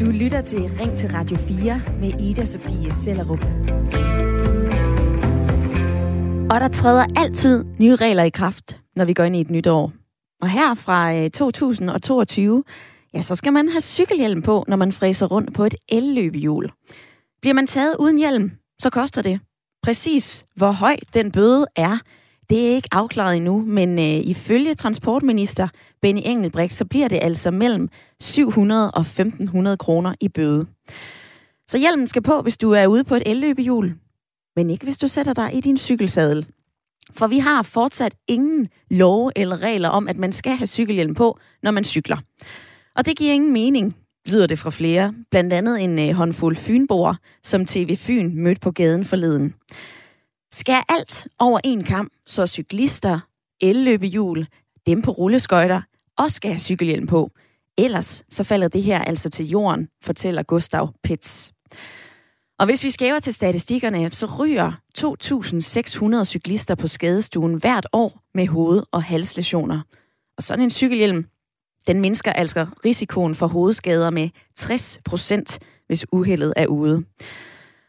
Du lytter til Ring til Radio 4 med Ida Sofie Sellerup. Og der træder altid nye regler i kraft, når vi går ind i et nyt år. Og her fra øh, 2022, ja, så skal man have cykelhjelm på, når man fræser rundt på et elløbehjul. Bliver man taget uden hjelm, så koster det. Præcis hvor høj den bøde er, det er ikke afklaret endnu, men øh, ifølge transportminister Benny Engelbrecht, så bliver det altså mellem 700 og 1500 kroner i bøde. Så hjelmen skal på, hvis du er ude på et elløbehjul, men ikke hvis du sætter dig i din cykelsadel. For vi har fortsat ingen love eller regler om, at man skal have cykelhjelm på, når man cykler. Og det giver ingen mening, lyder det fra flere. Blandt andet en øh, håndfuld fynboer, som TV Fyn mødte på gaden forleden. Skal alt over en kamp, så cyklister, elløbehjul, dem på rulleskøjter, også skal have cykelhjelm på. Ellers så falder det her altså til jorden, fortæller Gustav Pitts. Og hvis vi skæver til statistikkerne, så ryger 2.600 cyklister på skadestuen hvert år med hoved- og halslesioner. Og sådan en cykelhjelm, den mindsker altså risikoen for hovedskader med 60 procent, hvis uheldet er ude.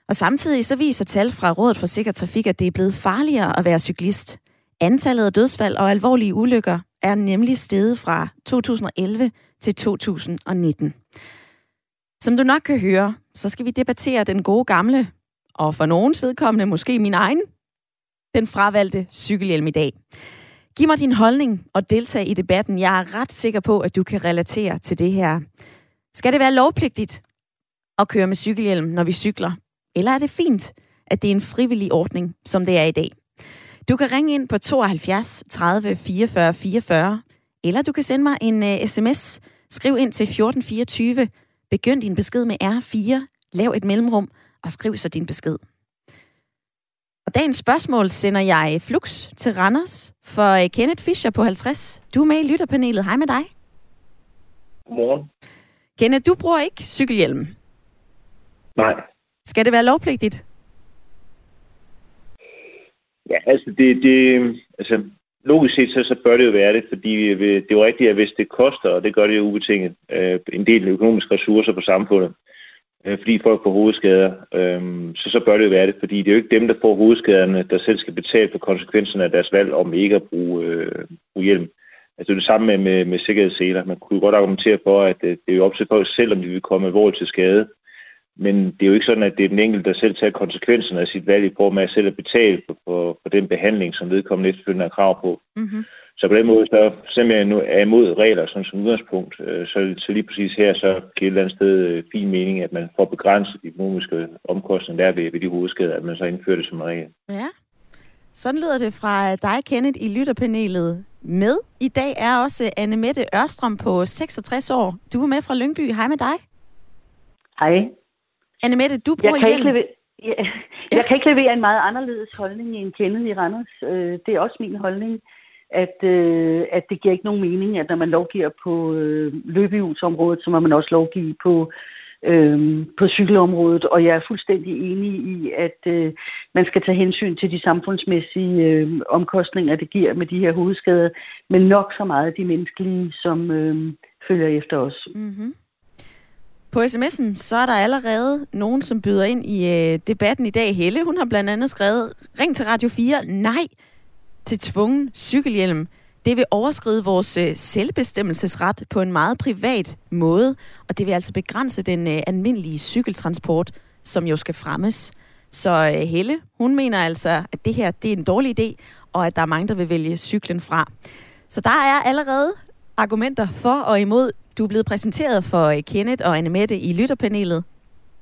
Og samtidig så viser tal fra Rådet for Sikker Trafik, at det er blevet farligere at være cyklist. Antallet af dødsfald og alvorlige ulykker er nemlig steget fra 2011 til 2019. Som du nok kan høre, så skal vi debattere den gode gamle, og for nogens vedkommende måske min egen, den fravalgte cykelhjelm i dag. Giv mig din holdning og deltag i debatten. Jeg er ret sikker på, at du kan relatere til det her. Skal det være lovpligtigt at køre med cykelhjelm, når vi cykler? Eller er det fint, at det er en frivillig ordning, som det er i dag? Du kan ringe ind på 72 30 44 44, eller du kan sende mig en uh, sms. Skriv ind til 1424. Begynd din besked med R4. Lav et mellemrum, og skriv så din besked. Og dagens spørgsmål sender jeg flux til Randers for uh, Kenneth Fischer på 50. Du er med i lytterpanelet. Hej med dig. Godmorgen. Kenneth, du bruger ikke cykelhjelm. Nej. Skal det være lovpligtigt? Ja, altså det, det altså logisk set så, så bør det jo være det, fordi det er jo rigtigt, at hvis det koster, og det gør det jo ubetinget, øh, en del økonomiske ressourcer på samfundet, øh, fordi folk får hovedskader, øh, så, så bør det jo være det, fordi det er jo ikke dem, der får hovedskaderne, der selv skal betale for konsekvenserne af deres valg om ikke at bruge, øh, bruge hjelm. Altså det er det samme med, med, med sikkerhedsseler. Man kunne godt argumentere for, at det, det er jo op til folk selv, om de vil komme alvorligt til skade. Men det er jo ikke sådan, at det er den enkelte, der selv tager konsekvenserne af sit valg i form af at selv at betale for, for, for den behandling, som vedkommende efterfølgende har krav på. Mm-hmm. Så på den måde, så selvom jeg nu er imod regler sådan som udgangspunkt, øh, så, så lige præcis her, så giver et eller andet sted øh, fin mening, at man får begrænset de økonomiske omkostninger der ved, ved de hovedskader, at man så indfører det som regel. Ja, sådan lyder det fra dig, Kenneth, i lytterpanelet. Med i dag er også Anne Mette Ørstrøm på 66 år. Du er med fra Lyngby. Hej med dig. Hej. Anne Mette, du bruger jeg kan hjelm. Ikke levere, jeg, jeg kan ikke levere en meget anderledes holdning end Kenneth i Randers. Øh, det er også min holdning, at, øh, at det giver ikke nogen mening, at når man lovgiver på øh, løbehjulsområdet, så må man også lovgive på, øh, på cykelområdet. Og jeg er fuldstændig enig i, at øh, man skal tage hensyn til de samfundsmæssige øh, omkostninger, det giver med de her hovedskader, men nok så meget de menneskelige, som øh, følger efter os. Mm-hmm. På sms'en, så er der allerede nogen, som byder ind i øh, debatten i dag. Helle, hun har blandt andet skrevet, ring til Radio 4, nej til tvungen cykelhjelm. Det vil overskride vores øh, selvbestemmelsesret på en meget privat måde, og det vil altså begrænse den øh, almindelige cykeltransport, som jo skal fremmes. Så øh, Helle, hun mener altså, at det her det er en dårlig idé, og at der er mange, der vil vælge cyklen fra. Så der er allerede argumenter for og imod. Du er blevet præsenteret for øh, Kenneth og Annemette i lytterpanelet.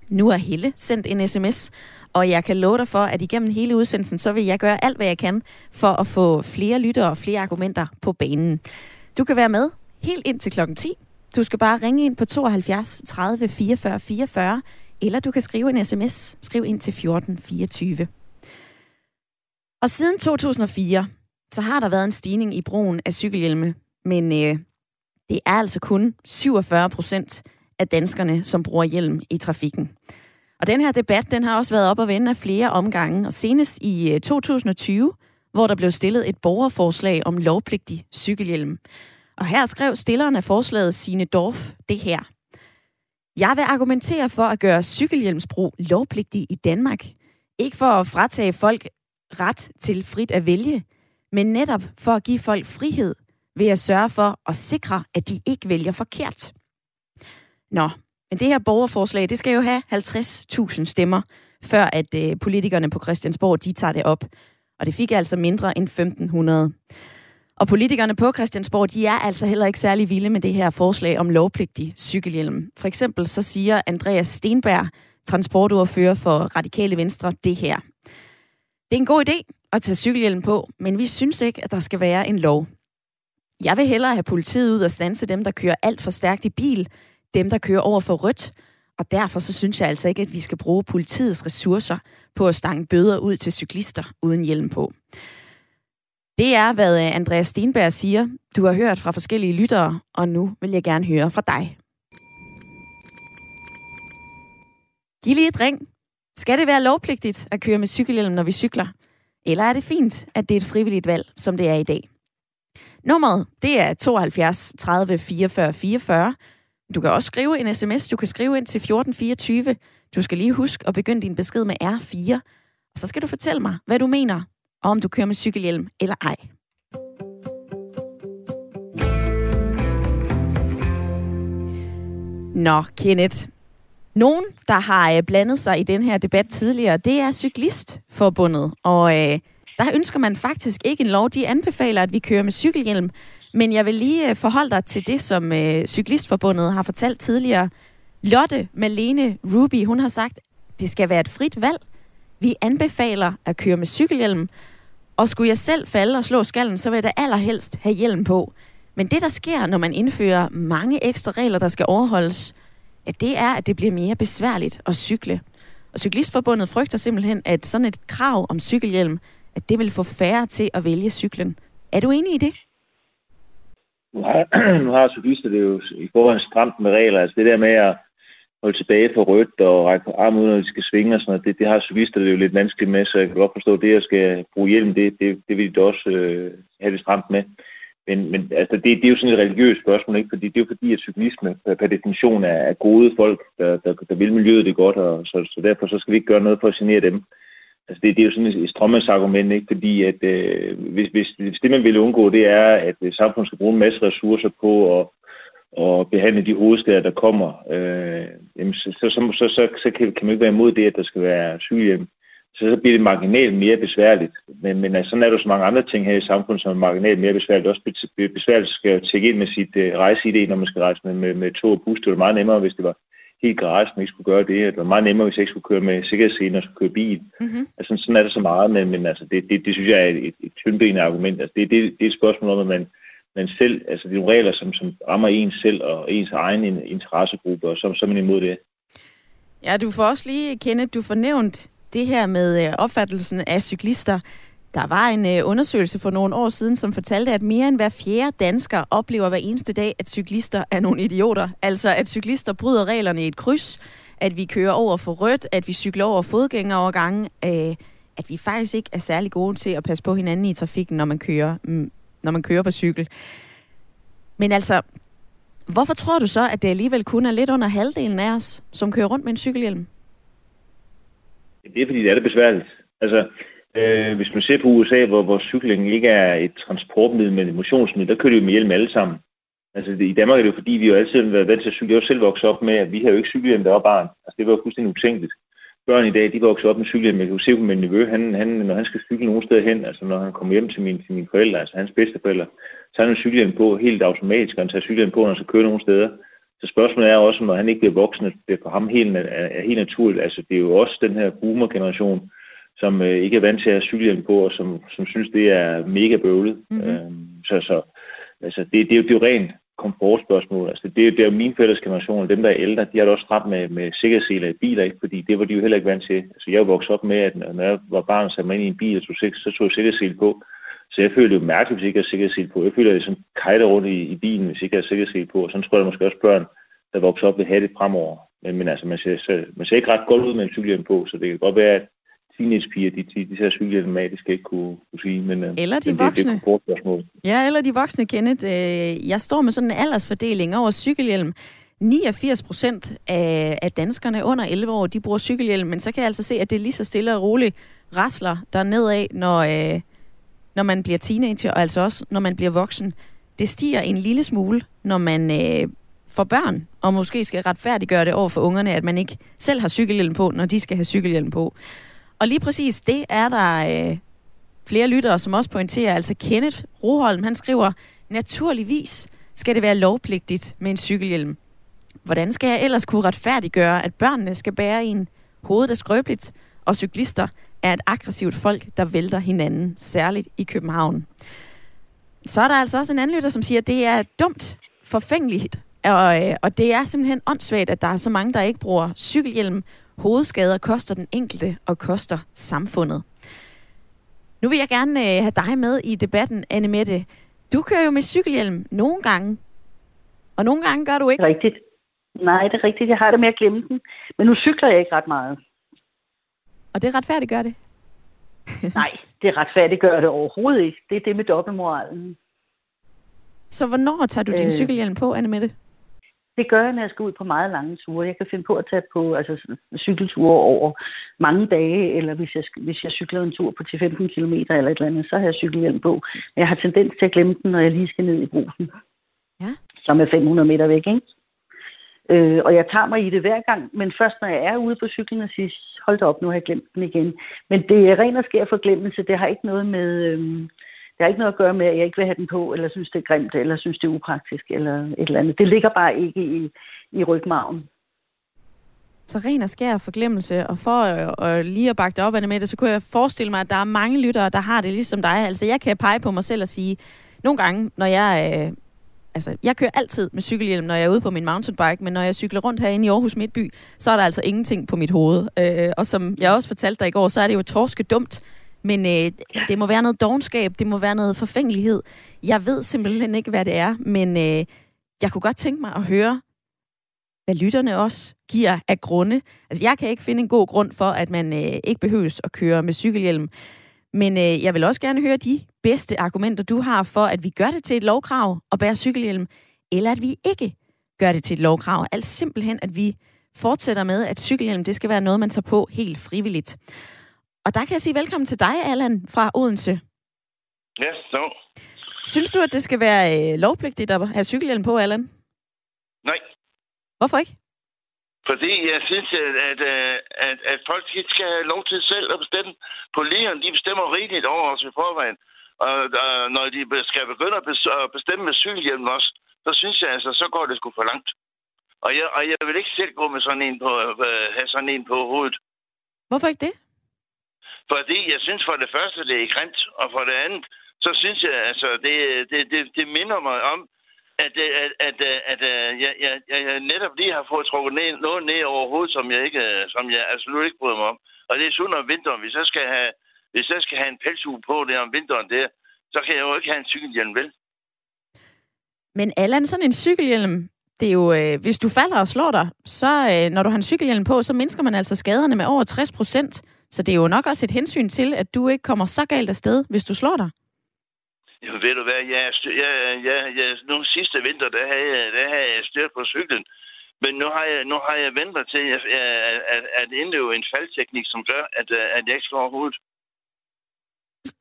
Nu er Helle sendt en sms, og jeg kan love dig for, at igennem hele udsendelsen, så vil jeg gøre alt, hvad jeg kan for at få flere lyttere og flere argumenter på banen. Du kan være med helt ind til klokken 10. Du skal bare ringe ind på 72 30 44 44, eller du kan skrive en sms. Skriv ind til 14 24. Og siden 2004, så har der været en stigning i brugen af cykelhjelme, men øh, det er altså kun 47 procent af danskerne, som bruger hjelm i trafikken. Og den her debat, den har også været op og vende af flere omgange, og senest i øh, 2020, hvor der blev stillet et borgerforslag om lovpligtig cykelhjelm. Og her skrev stilleren af forslaget Sine Dorf det her. Jeg vil argumentere for at gøre cykelhjelmsbrug lovpligtig i Danmark. Ikke for at fratage folk ret til frit at vælge, men netop for at give folk frihed ved at sørge for at sikre, at de ikke vælger forkert. Nå, men det her borgerforslag, det skal jo have 50.000 stemmer, før at øh, politikerne på Christiansborg, de tager det op. Og det fik altså mindre end 1500. Og politikerne på Christiansborg, de er altså heller ikke særlig vilde med det her forslag om lovpligtig cykelhjelm. For eksempel så siger Andreas Stenberg, transportordfører for Radikale Venstre, det her. Det er en god idé at tage cykelhjelm på, men vi synes ikke, at der skal være en lov. Jeg vil hellere have politiet ud og stanse dem, der kører alt for stærkt i bil, dem, der kører over for rødt, og derfor så synes jeg altså ikke, at vi skal bruge politiets ressourcer på at stange bøder ud til cyklister uden hjelm på. Det er, hvad øh, Andreas Stenberg siger. Du har hørt fra forskellige lyttere, og nu vil jeg gerne høre fra dig. Giv lige et ring. Skal det være lovpligtigt at køre med cykelhjelm, når vi cykler? Eller er det fint, at det er et frivilligt valg, som det er i dag? Nummeret, det er 72 30 44 44. Du kan også skrive en sms. Du kan skrive ind til 1424. Du skal lige huske at begynde din besked med R4. Og så skal du fortælle mig, hvad du mener, og om du kører med cykelhjelm eller ej. Nå, Kenneth. Nogen, der har øh, blandet sig i den her debat tidligere, det er Cyklistforbundet. Og øh, der ønsker man faktisk ikke en lov. De anbefaler, at vi kører med cykelhjelm. Men jeg vil lige øh, forholde dig til det, som øh, Cyklistforbundet har fortalt tidligere. Lotte Malene Ruby, hun har sagt, det skal være et frit valg. Vi anbefaler at køre med cykelhjelm. Og skulle jeg selv falde og slå skallen, så vil jeg da allerhelst have hjelm på. Men det, der sker, når man indfører mange ekstra regler, der skal overholdes, ja, det er, at det bliver mere besværligt at cykle. Og Cyklistforbundet frygter simpelthen, at sådan et krav om cykelhjelm, at det vil få færre til at vælge cyklen. Er du enig i det? Nu har, nu har cyklister det jo i forvejen stramt med regler. Altså det der med at holde tilbage for rødt og række armen ud, når de skal svinge og sådan noget, det, det har cyklister det jo lidt vanskeligt med, så jeg kan godt forstå, at det, at skal bruge hjelm, det, det, det vil de også øh, have det stramt med. Men, men altså, det, det er jo sådan et religiøst spørgsmål, ikke? fordi det er jo fordi, at cyklisme per definition er, er gode folk, der, der, der vil miljøet det godt, og så, så derfor så skal vi ikke gøre noget for at genere dem. Altså det, det er jo sådan et strømmandsargument, ikke? fordi at, øh, hvis, hvis, hvis det, man vil undgå, det er, at øh, samfundet skal bruge en masse ressourcer på at, at behandle de hovedsteder, der kommer, øh, jamen, så, så, så, så, så, kan, kan man ikke være imod det, at der skal være sygehjem. Så, så bliver det marginalt mere besværligt. Men, men altså, sådan er der så mange andre ting her i samfundet, som er marginalt mere besværligt. Også besværligt skal tjekke ind med sit øh, rejse-ID, når man skal rejse med, med, med tog og bus. Det var meget nemmere, hvis det var helt man ikke skulle gøre det. Det var meget nemmere, hvis jeg ikke skulle køre med sikkerhedsscene og skulle køre bil. Mm-hmm. Altså, sådan er det så meget, men, men altså, det, det, det, synes jeg er et, et tyndbenet argument. Altså, det, det, det er et spørgsmål om, at man, man selv, altså det er nogle regler, som, som rammer ens selv og ens egen interessegruppe, og så, så er man imod det. Ja, du får også lige, Kenneth, du får nævnt det her med øh, opfattelsen af cyklister. Der var en øh, undersøgelse for nogle år siden, som fortalte, at mere end hver fjerde dansker oplever hver eneste dag, at cyklister er nogle idioter. Altså, at cyklister bryder reglerne i et kryds, at vi kører over for rødt, at vi cykler over fodgængerovergange, øh, at vi faktisk ikke er særlig gode til at passe på hinanden i trafikken, når man kører, mm, når man kører på cykel. Men altså, hvorfor tror du så, at det alligevel kun er lidt under halvdelen af os, som kører rundt med en cykelhjelm? Det er fordi, det er det besværligt. Altså, øh, hvis man ser på USA, hvor, hvor cykling ikke er et transportmiddel, men et motionsmiddel, der kører de jo med hjelm alle sammen. Altså, det, i Danmark er det jo fordi, vi jo altid har været vant til at cykle. Jeg har selv vokset op med, at vi har jo ikke cykelhjelm, der var barn. Altså, det var jo fuldstændig utænkeligt. Børn i dag, de vokser op med cykelhjelm. Jeg kan jo se på min nevø, han, han, når han skal cykle nogen steder hen, altså når han kommer hjem til, min, til mine forældre, altså hans bedsteforældre, så har han cykelhjelm på helt automatisk, og han tager cykelhjelm på, når han skal køre nogen steder. Så spørgsmålet er også, når han ikke bliver voksen, at det for ham helt, er, er helt naturligt. Altså, det er jo også den her boomer-generation, som øh, ikke er vant til at have cykelhjelm på, og som, som synes, det er mega bøvlet. Mm-hmm. Øhm, så så altså, det, det, er jo, det er jo rent komfortspørgsmål. Altså, det, det er jo min fælles generation, dem der er ældre, de har da også ret med, med sikkerhedsseler i biler, ikke? fordi det var de jo heller ikke vant til. Altså, jeg vokset op med, at når jeg var barn og satte mig ind i en bil, så tog, så tog jeg sikkerhedssel på. Så jeg føler det jo mærkeligt, hvis jeg ikke har sikkerhedssel på. Jeg føler, at jeg sådan kajter rundt i, i bilen, hvis jeg ikke har sikkerhedssel på. Og sådan tror jeg måske også børn, der vokser op, vil have det fremover. Men, men altså, man ser, så, man ser ikke ret godt ud med en cykelhjelm på, så det kan godt være, at teenagepiger, de, de, de ser cykelhjelm med, det skal ikke kunne, kunne sige. Men, øh, eller de men voksne. Det, det er ja, eller de voksne, Kenneth. Øh, jeg står med sådan en aldersfordeling over cykelhjelm. 89 procent af, af danskerne under 11 år, de bruger cykelhjelm, men så kan jeg altså se, at det er lige så stille og roligt rasler der nedad, når, øh, når man bliver teenager, og altså også når man bliver voksen. Det stiger en lille smule, når man øh, får børn, og måske skal retfærdiggøre det over for ungerne, at man ikke selv har cykelhjelm på, når de skal have cykelhjelm på. Og lige præcis det er der øh, flere lyttere, som også pointerer. Altså Kenneth Roholm, han skriver, naturligvis skal det være lovpligtigt med en cykelhjelm. Hvordan skal jeg ellers kunne retfærdiggøre, at børnene skal bære en? Hovedet er skrøbeligt, og cyklister er et aggressivt folk, der vælter hinanden, særligt i København. Så er der altså også en anden lytter, som siger, at det er dumt, forfængeligt, og, øh, og det er simpelthen åndssvagt, at der er så mange, der ikke bruger cykelhjelm. Hovedskader koster den enkelte og koster samfundet. Nu vil jeg gerne øh, have dig med i debatten, Anne Mette. Du kører jo med cykelhjelm nogle gange, og nogle gange gør du ikke. Rigtigt. Nej, det er rigtigt. Jeg har det med at glemme den. Men nu cykler jeg ikke ret meget. Og det retfærdigt gør det? Nej, det retfærdigt gør det overhovedet ikke. Det er det med dobbeltmoralen. Så hvornår tager du din øh, cykelhjelm på, Anne Mette? Det gør jeg, når jeg skal ud på meget lange ture. Jeg kan finde på at tage på altså, cykelture over mange dage, eller hvis jeg, hvis jeg cykler en tur på 10-15 km eller et eller andet, så har jeg cykelhjelm på. Men jeg har tendens til at glemme den, når jeg lige skal ned i brusen. Ja. Som er 500 meter væk, ikke? Øh, og jeg tager mig i det hver gang, men først når jeg er ude på cyklen og siger, hold da op, nu har jeg glemt den igen. Men det er ren og skær forglemmelse. Det har ikke noget med... Øh, det har ikke noget at gøre med, at jeg ikke vil have den på, eller synes, det er grimt, eller synes, det er upraktisk, eller et eller andet. Det ligger bare ikke i, i rygmagen. Så ren og skær forglemmelse, og for at, og lige at bakke det op med det, så kunne jeg forestille mig, at der er mange lyttere, der har det ligesom dig. Altså, jeg kan pege på mig selv og sige, nogle gange, når jeg... Øh, altså, jeg kører altid med cykelhjelm, når jeg er ude på min mountainbike, men når jeg cykler rundt herinde i Aarhus Midtby, så er der altså ingenting på mit hoved. Øh, og som jeg også fortalte dig i går, så er det jo torske dumt, men øh, det må være noget dogenskab, det må være noget forfængelighed. Jeg ved simpelthen ikke, hvad det er, men øh, jeg kunne godt tænke mig at høre, hvad lytterne også giver af grunde. Altså, jeg kan ikke finde en god grund for, at man øh, ikke behøves at køre med cykelhjelm. Men øh, jeg vil også gerne høre de bedste argumenter, du har for, at vi gør det til et lovkrav at bære cykelhjelm, eller at vi ikke gør det til et lovkrav. Altså simpelthen, at vi fortsætter med, at cykelhjelm det skal være noget, man tager på helt frivilligt. Og der kan jeg sige velkommen til dig, Allan, fra Odense. Ja, yes, så. No. Synes du, at det skal være øh, lovpligtigt at have cykelhjelm på, Allan? Nej. Hvorfor ikke? Fordi jeg synes, at, at, øh, at, at folk skal have lov til selv at bestemme. Politikerne, de bestemmer rigeligt over os i forvejen. Og, og når de skal begynde at bestemme med cykelhjelm også, så synes jeg altså, så går det sgu for langt. Og jeg, og jeg vil ikke selv gå med sådan en på, øh, have sådan en på hovedet. Hvorfor ikke det? Fordi jeg synes for det første, det er grimt, og for det andet, så synes jeg, altså, det, det, det, det minder mig om, at, øh, at, at, øh, at, øh, at jeg, jeg, jeg netop lige har fået trukket ned, noget ned over hovedet, som jeg, ikke, som jeg absolut ikke bryder mig om. Og det er sundt om vinteren. Hvis jeg skal have, hvis jeg skal have en pelshue på der om vinteren der, så kan jeg jo ikke have en cykelhjelm, vel? Men Allan, sådan en cykelhjelm, det er jo, øh, hvis du falder og slår dig, så øh, når du har en cykelhjelm på, så mindsker man altså skaderne med over 60 procent. Så det er jo nok også et hensyn til, at du ikke kommer så galt af sted, hvis du slår dig. Jo, ved du hvad, jeg, jeg, jeg, jeg, nu sidste vinter, der havde jeg, der havde jeg styrt på cyklen. Men nu har jeg, nu har jeg ventet til at, at, at indleve en faldteknik, som gør, at, at jeg ikke slår hovedet.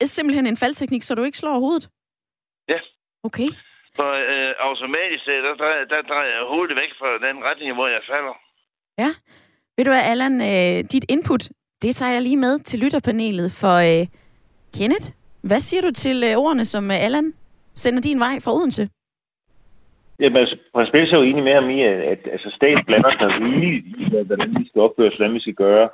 Simpelthen en faldteknik, så du ikke slår hovedet? Ja. Okay. For øh, automatisk, der, der, der drejer jeg hovedet væk fra den retning, hvor jeg falder. Ja. Ved du hvad, Allan, øh, dit input det tager jeg lige med til lytterpanelet for øh, Kenneth. Hvad siger du til øh, ordene, som øh, Allan sender din vej fra Odense? Jamen, altså, principielt er jo enig med ham i, at, at altså, staten blander sig rigeligt i, hvordan vi skal opføre os, hvordan vi skal gøre,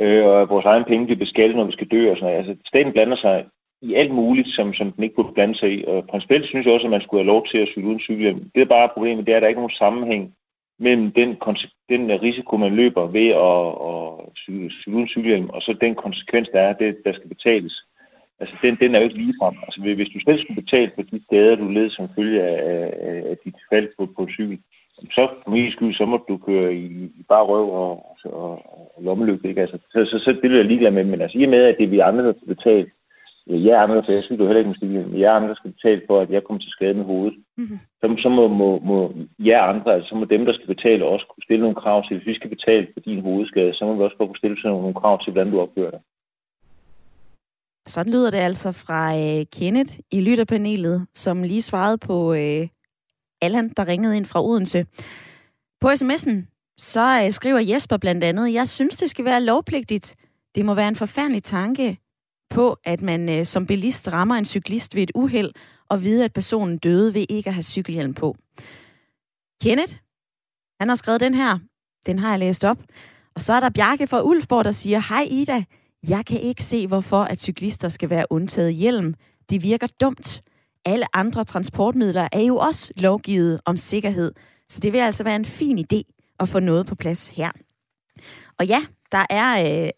øh, og at vores egen penge bliver beskattet, når vi skal dø og sådan noget. Altså, staten blander sig i alt muligt, som, som den ikke burde blande sig i. Og principielt synes jeg også, at man skulle have lov til at cykle uden cykelhjelm. Det er bare problemet, det er, at der ikke er nogen sammenhæng mellem den, den øh, risiko, man løber ved at, at syge uden cykelhjelm, og så den konsekvens, der er, det, der skal betales. Altså, den, den er jo ikke ligefrem. Altså, hvis du selv skulle betale for de skader, du led som følge af, af, af dit fald på, på cykel, så for min skyld, så må du køre i, i bare røv og, og, og lommelygte, ikke? Altså, så, så, så det vil jeg ligeglad med, men altså i og med, at det er vi andre, der skal betale, jeg andre, for jeg synes jo heller ikke, at jeg andre skal betale for, at jeg kommer til skade med hovedet. Mm-hmm. Så, så må, må, må jer andre, altså så må dem, der skal betale, også kunne stille nogle krav til, hvis vi skal betale for din hovedskade, så må vi også kunne stille sådan nogle krav til, hvordan du opfører dig. Sådan lyder det altså fra øh, Kenneth i lytterpanelet, som lige svarede på øh, Allan, der ringede ind fra Odense. På sms'en, så øh, skriver Jesper blandt andet, jeg synes, det skal være lovpligtigt. Det må være en forfærdelig tanke på, at man øh, som bilist rammer en cyklist ved et uheld, og vide, at personen døde ved ikke at have cykelhjelm på. Kenneth, han har skrevet den her. Den har jeg læst op. Og så er der Bjarke fra Ulfborg, der siger, Hej Ida, jeg kan ikke se, hvorfor at cyklister skal være undtaget hjelm. Det virker dumt. Alle andre transportmidler er jo også lovgivet om sikkerhed, så det vil altså være en fin idé at få noget på plads her. Og ja, der er øh,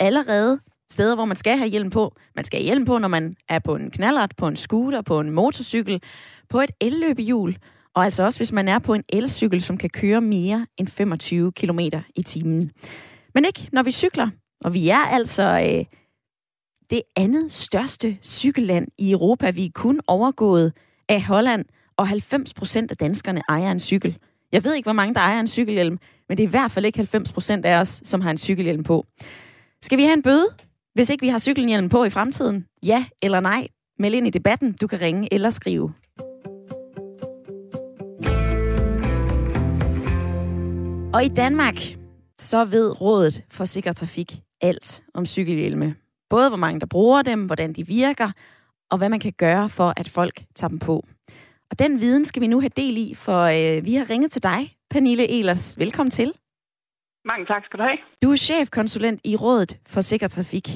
allerede steder, hvor man skal have hjelm på. Man skal have hjelm på, når man er på en knallert, på en scooter, på en motorcykel, på et elløbehjul, og altså også hvis man er på en elcykel, som kan køre mere end 25 km i timen. Men ikke, når vi cykler. Og vi er altså øh, det andet største cykelland i Europa. Vi er kun overgået af Holland, og 90 procent af danskerne ejer en cykel. Jeg ved ikke, hvor mange der ejer en cykelhjelm, men det er i hvert fald ikke 90 procent af os, som har en cykelhjelm på. Skal vi have en bøde, hvis ikke vi har cykelhjelm på i fremtiden? Ja eller nej? Meld ind i debatten. Du kan ringe eller skrive. Og i Danmark, så ved Rådet for Sikker Trafik alt om cykelhjelme. Både hvor mange der bruger dem, hvordan de virker, og hvad man kan gøre for, at folk tager dem på. Og den viden skal vi nu have del i, for øh, vi har ringet til dig, Pernille Elers. Velkommen til. Mange tak skal du have. Du er chefkonsulent i Rådet for Sikker Trafik.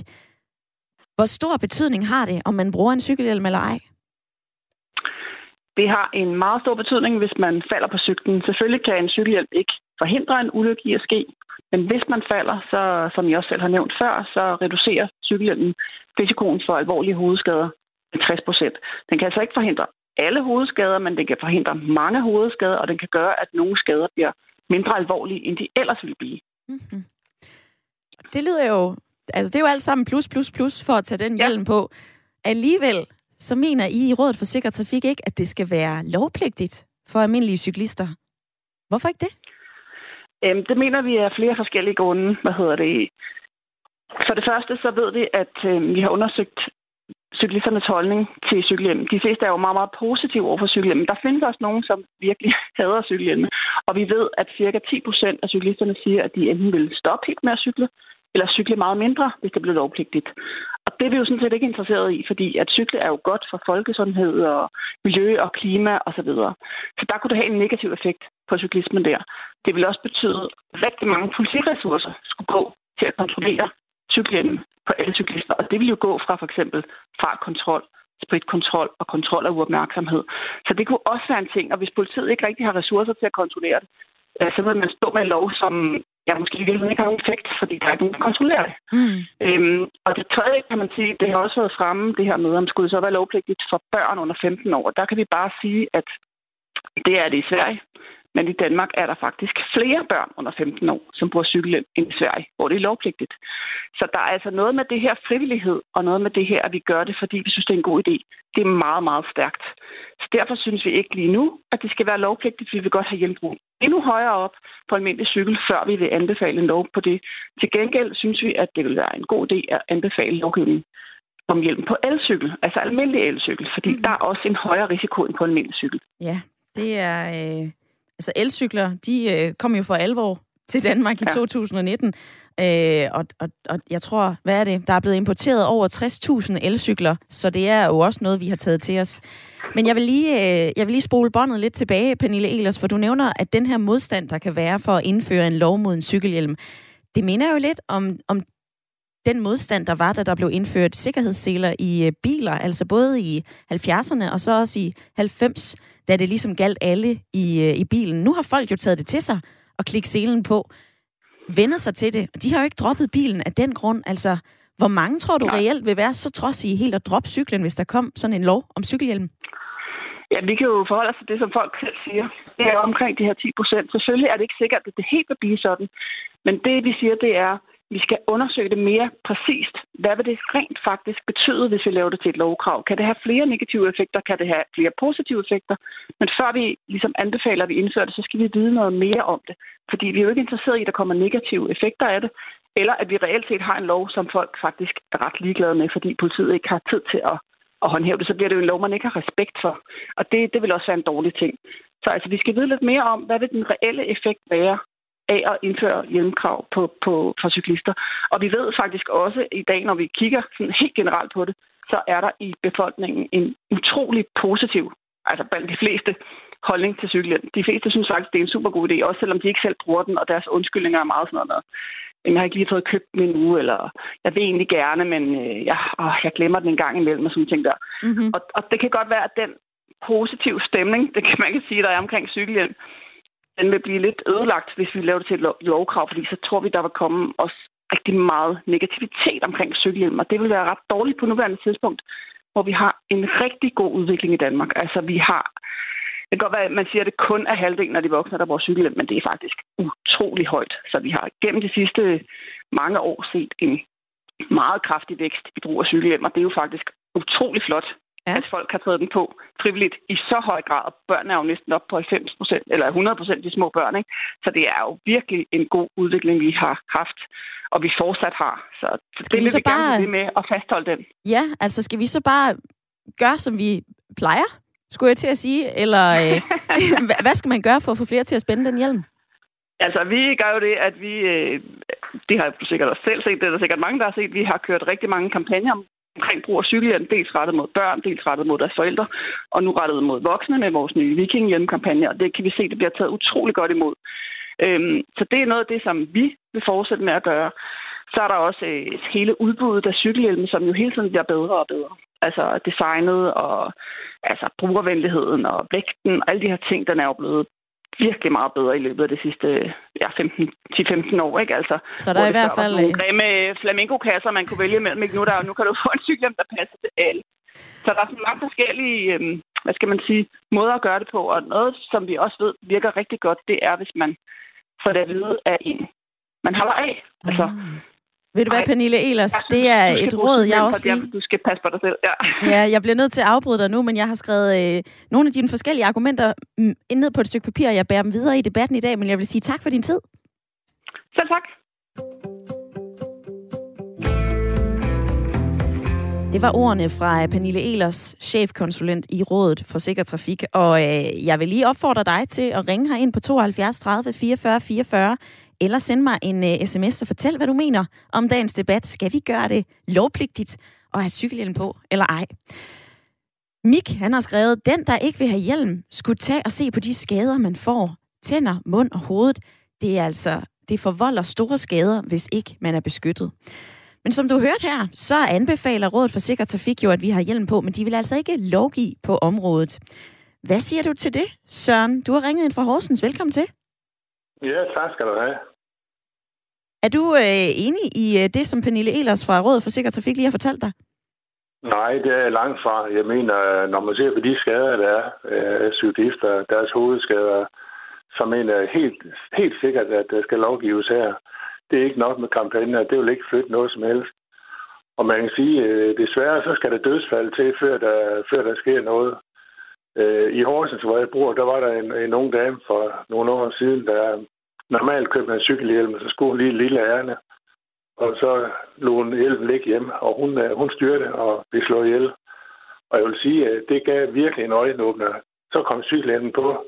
Hvor stor betydning har det, om man bruger en cykelhjelm eller ej? Det har en meget stor betydning, hvis man falder på cyklen. Selvfølgelig kan en cykelhjelm ikke forhindre en ulykke i at ske, men hvis man falder, så, som jeg også selv har nævnt før, så reducerer cykelhjelmen risikoen for alvorlige hovedskader med 60 procent. Den kan altså ikke forhindre alle hovedskader, men den kan forhindre mange hovedskader, og den kan gøre, at nogle skader bliver mindre alvorlige, end de ellers ville blive. Mm-hmm. Det lyder jo... Altså, det er jo alt sammen plus, plus, plus for at tage den ja. hjelm på. Alligevel, så mener I i Rådet for Sikker Trafik ikke, at det skal være lovpligtigt for almindelige cyklister. Hvorfor ikke det? Øhm, det mener vi af flere forskellige grunde. Hvad hedder det? For det første, så ved vi, at øh, vi har undersøgt cyklisternes holdning til cykelhjelm. De fleste er jo meget, meget positive over for cykelhjelm. Der findes også nogen, som virkelig hader cykelhjelm. Og vi ved, at cirka 10 procent af cyklisterne siger, at de enten vil stoppe helt med at cykle, eller cykle meget mindre, hvis det bliver lovpligtigt. Og det er vi jo sådan set ikke interesseret i, fordi at cykle er jo godt for folkesundhed og miljø og klima osv. Så, videre. så der kunne det have en negativ effekt på cyklismen der. Det vil også betyde, at rigtig mange politiressourcer skulle gå til at kontrollere cykelhjelmen på alle cyklister. Og det vil jo gå fra for eksempel fartkontrol, spritkontrol og kontrol af uopmærksomhed. Så det kunne også være en ting, og hvis politiet ikke rigtig har ressourcer til at kontrollere det, øh, så vil man stå med en lov, som ja, måske i virkeligheden ikke har nogen effekt, fordi der er ikke nogen, der kontrollerer det. Mm. Øhm, og det tredje, kan man sige, det har også været fremme, det her med, om skulle det så være lovpligtigt for børn under 15 år. Der kan vi bare sige, at det er det i Sverige. Men i Danmark er der faktisk flere børn under 15 år, som bruger cykelhjelm end i Sverige, hvor det er lovpligtigt. Så der er altså noget med det her frivillighed, og noget med det her, at vi gør det, fordi vi synes, det er en god idé. Det er meget, meget stærkt. Så derfor synes vi ikke lige nu, at det skal være lovpligtigt. Vi vil godt have hjælpbrug endnu højere op på almindelig cykel, før vi vil anbefale en lov på det. Til gengæld synes vi, at det vil være en god idé at anbefale lovgivning om hjælp på elcykel, altså almindelig elcykel, fordi mm. der er også en højere risiko end på almindelig cykel. Ja, det er... Øh altså elcykler, de øh, kom jo for alvor til Danmark i ja. 2019. Øh, og, og, og jeg tror, hvad er det? Der er blevet importeret over 60.000 elcykler, så det er jo også noget, vi har taget til os. Men jeg vil lige, øh, jeg vil lige spole båndet lidt tilbage, Pernille Elers, for du nævner, at den her modstand, der kan være for at indføre en lov mod en cykelhjelm, det minder jo lidt om, om den modstand, der var, da der blev indført sikkerhedsseler i øh, biler, altså både i 70'erne og så også i 90 da det ligesom galt alle i, øh, i bilen. Nu har folk jo taget det til sig og klikket selen på, vender sig til det. De har jo ikke droppet bilen af den grund. Altså, hvor mange tror du Nej. reelt vil være så trods i helt at droppe cyklen, hvis der kom sådan en lov om cykelhjelm? Ja, vi kan jo forholde os til det, som folk selv siger. Det er omkring de her 10 procent. Selvfølgelig er det ikke sikkert, at det helt vil blive sådan. Men det, vi siger, det er, vi skal undersøge det mere præcist. Hvad vil det rent faktisk betyde, hvis vi laver det til et lovkrav? Kan det have flere negative effekter? Kan det have flere positive effekter? Men før vi ligesom anbefaler, at vi indfører det, så skal vi vide noget mere om det. Fordi vi er jo ikke interesseret i, at der kommer negative effekter af det, eller at vi reelt set har en lov, som folk faktisk er ret ligeglade med, fordi politiet ikke har tid til at, at håndhæve det. Så bliver det jo en lov, man ikke har respekt for. Og det, det vil også være en dårlig ting. Så altså, vi skal vide lidt mere om, hvad vil den reelle effekt være af at indføre hjelmkrav på, på, for cyklister. Og vi ved faktisk også i dag, når vi kigger sådan helt generelt på det, så er der i befolkningen en utrolig positiv, altså blandt de fleste, holdning til cykelhjelm. De fleste synes faktisk, det er en super god idé, også selvom de ikke selv bruger den, og deres undskyldninger er meget sådan noget. Jeg har ikke lige fået købt den endnu, eller jeg vil egentlig gerne, men øh, jeg, åh, jeg glemmer den en gang imellem, og sådan ting der. Mm-hmm. Og, og det kan godt være, at den positive stemning, det kan man kan sige, der er omkring cykelhjelm, den vil blive lidt ødelagt, hvis vi laver det til et lovkrav, fordi så tror vi, der vil komme også rigtig meget negativitet omkring cykelhjelm, og det vil være ret dårligt på nuværende tidspunkt, hvor vi har en rigtig god udvikling i Danmark. Altså, vi har... Det kan godt være, at man siger, at det kun er halvdelen af de voksne, der bruger cykelhjelm, men det er faktisk utrolig højt. Så vi har gennem de sidste mange år set en meget kraftig vækst i brug af cykelhjelm, og det er jo faktisk utrolig flot ja. at folk har taget den på frivilligt i så høj grad. Børn er jo næsten op på 90 procent, eller 100 procent de små børn. Ikke? Så det er jo virkelig en god udvikling, vi har haft, og vi fortsat har. Så, skal det vi vil så vi bare... gerne med at fastholde den. Ja, altså skal vi så bare gøre, som vi plejer, skulle jeg til at sige? Eller øh, hvad skal man gøre for at få flere til at spænde den hjelm? Altså, vi gør jo det, at vi, øh, det har du sikkert også selv set, det er der sikkert mange, der har set, vi har kørt rigtig mange kampagner omkring brug af cykelhjelm, dels rettet mod børn, dels rettet mod deres forældre, og nu rettet mod voksne med vores nye vikinghjelmkampagne, og det kan vi se, det bliver taget utrolig godt imod. Øhm, så det er noget af det, som vi vil fortsætte med at gøre. Så er der også øh, hele udbuddet af cykelhjelme, som jo hele tiden bliver bedre og bedre. Altså designet og altså brugervenligheden og vægten og alle de her ting, den er jo blevet virkelig meget bedre i løbet af de sidste ja, 10-15 år. Ikke? Altså, så der er i hvert fald... Nogle øh, grimme flamingo-kasser, man kunne vælge mellem. Ikke? Nu, der, nu kan du få en cykel, der passer til alle. Så der er sådan mange forskellige, øhm, hvad skal man sige, måder at gøre det på. Og noget, som vi også ved virker rigtig godt, det er, hvis man får det at vide af en, man holder af. Altså, mm. Ved du hvad, Pernille Elers, det er et råd, jeg også lige... Du skal passe på dig selv, ja. ja, jeg bliver nødt til at afbryde dig nu, men jeg har skrevet øh, nogle af dine forskellige argumenter mm, ned på et stykke papir, og jeg bærer dem videre i debatten i dag, men jeg vil sige tak for din tid. Selv tak. Det var ordene fra Pernille Elers, chefkonsulent i Rådet for Sikker Trafik. Og øh, jeg vil lige opfordre dig til at ringe her ind på 72 30 44 44 eller send mig en øh, uh, sms og fortæl, hvad du mener om dagens debat. Skal vi gøre det lovpligtigt at have cykelhjelm på, eller ej? Mik, han har skrevet, den, der ikke vil have hjelm, skulle tage og se på de skader, man får. Tænder, mund og hovedet. Det er altså, det forvolder store skader, hvis ikke man er beskyttet. Men som du hørte her, så anbefaler Rådet for Sikker Trafik jo, at vi har hjelm på, men de vil altså ikke lovgive på området. Hvad siger du til det, Søren? Du har ringet ind fra Horsens. Velkommen til. Ja, tak skal du have. Er du øh, enig i øh, det, som Pernille Elers fra Rådet for Sikker Trafik lige har fortalt dig? Nej, det er langt fra. Jeg mener, når man ser på de skader, der er af øh, cyklister, deres hovedskader, så mener jeg helt, helt sikkert, at der skal lovgives her. Det er ikke nok med kampagner. Det vil ikke flytte noget som helst. Og man kan sige, at desværre så skal der dødsfald til, før der, før der sker noget. I Horsens, hvor jeg bor, der var der en, en ung dame for nogle år siden, der normalt købte man cykelhjelm, så skulle hun lige lille ærne. Og så lå hun hjelmen ligge hjemme, og hun, øh, hun styrte og blev slået ihjel. Og jeg vil sige, at det gav virkelig en øjenåbner. Så kom cykelhjelmen på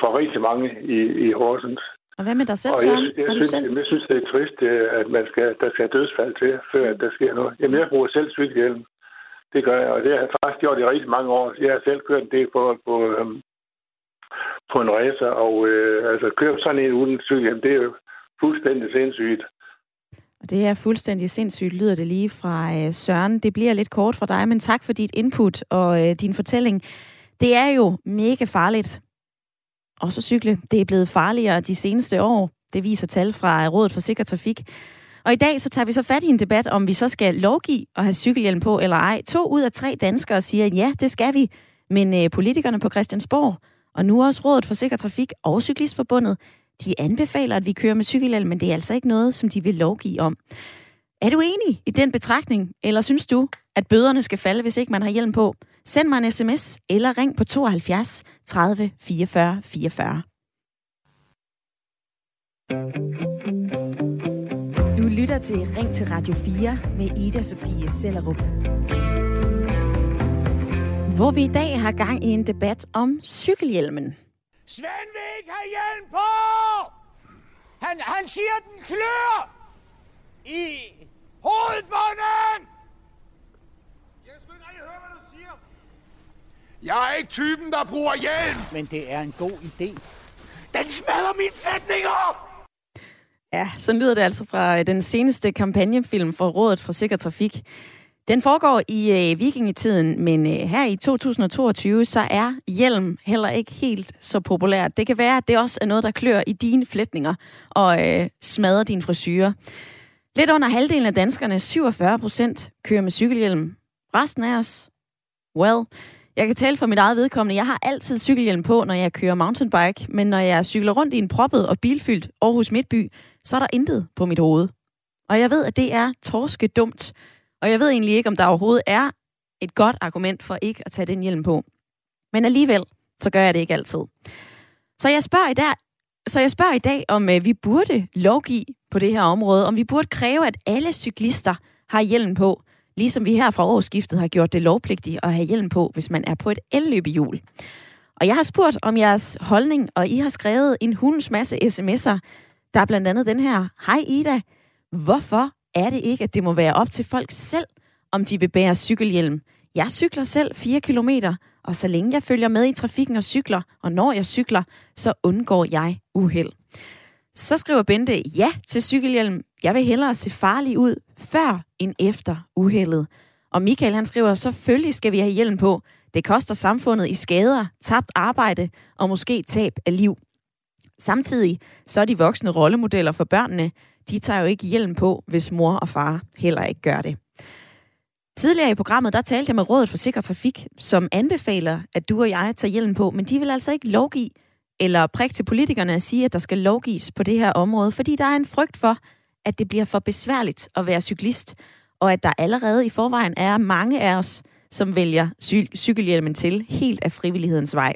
for rigtig mange i, i Horsens. Og hvad med dig selv, og jeg, jeg, jeg, synes, selv? jeg synes, det er trist, at man skal, der skal dødsfald til, før der sker noget. Jamen, jeg bruger selv cykelhjelm. Det gør jeg, og det har jeg faktisk gjort i rigtig mange år. Jeg har selv kørt en del på, på, øhm, på en racer, og øh, altså køre sådan en uden cykel, det er jo fuldstændig sindssygt. Og det er fuldstændig sindssygt, lyder det lige fra øh, Søren. Det bliver lidt kort fra dig, men tak for dit input og øh, din fortælling. Det er jo mega farligt. Og så cykle. Det er blevet farligere de seneste år. Det viser tal fra Rådet for Sikker Trafik. Og i dag så tager vi så fat i en debat, om vi så skal lovgive og have cykelhjelm på eller ej. To ud af tre danskere siger, ja, det skal vi Men øh, politikerne på Christiansborg, og nu også Rådet for Sikker Trafik og Cyklistforbundet, de anbefaler, at vi kører med cykelhjelm, men det er altså ikke noget, som de vil lovgive om. Er du enig i den betragtning, eller synes du, at bøderne skal falde, hvis ikke man har hjelm på? Send mig en sms eller ring på 72 30 44 44. Du lytter til Ring til Radio 4 med Ida Sofie Sellerup. Hvor vi i dag har gang i en debat om cykelhjelmen. Svend vil ikke have hjelm på! Han, han siger, den klør i hovedbunden! Jeg skal ikke rigtig høre, hvad du siger. Jeg er ikke typen, der bruger hjelm. Men det er en god idé. Den smadrer mine flætninger! Ja, så lyder det altså fra øh, den seneste kampagnefilm for Rådet for Sikker Trafik. Den foregår i øh, vikingetiden, men øh, her i 2022, så er hjelm heller ikke helt så populært. Det kan være, at det også er noget, der klør i dine flætninger og øh, smadrer din frisyrer. Lidt under halvdelen af danskerne, 47 procent, kører med cykelhjelm. Resten af os, well, jeg kan tale for mit eget vedkommende. Jeg har altid cykelhjelm på, når jeg kører mountainbike, men når jeg cykler rundt i en proppet og bilfyldt Aarhus Midtby, så er der intet på mit hoved. Og jeg ved, at det er torske dumt. Og jeg ved egentlig ikke, om der overhovedet er et godt argument for ikke at tage den hjelm på. Men alligevel, så gør jeg det ikke altid. Så jeg spørger i dag, så jeg spørger i dag, om øh, vi burde lovgive på det her område, om vi burde kræve, at alle cyklister har hjelm på, ligesom vi her fra årsskiftet har gjort det lovpligtigt at have hjelm på, hvis man er på et elløbehjul. Og jeg har spurgt om jeres holdning, og I har skrevet en hundens masse sms'er. Der er blandt andet den her. Hej Ida, hvorfor er det ikke, at det må være op til folk selv, om de vil bære cykelhjelm? Jeg cykler selv 4 km, og så længe jeg følger med i trafikken og cykler, og når jeg cykler, så undgår jeg uheld. Så skriver Bente ja til cykelhjelm. Jeg vil hellere se farlig ud før end efter uheldet. Og Michael han skriver, selvfølgelig skal vi have hjelm på. Det koster samfundet i skader, tabt arbejde og måske tab af liv. Samtidig så er de voksne rollemodeller for børnene, de tager jo ikke hjelm på, hvis mor og far heller ikke gør det. Tidligere i programmet, der talte jeg med Rådet for Sikker Trafik, som anbefaler, at du og jeg tager hjelm på, men de vil altså ikke lovgive eller prikke til politikerne at sige, at der skal lovgives på det her område, fordi der er en frygt for, at det bliver for besværligt at være cyklist, og at der allerede i forvejen er mange af os, som vælger cy- cykelhjelmen til helt af frivillighedens vej.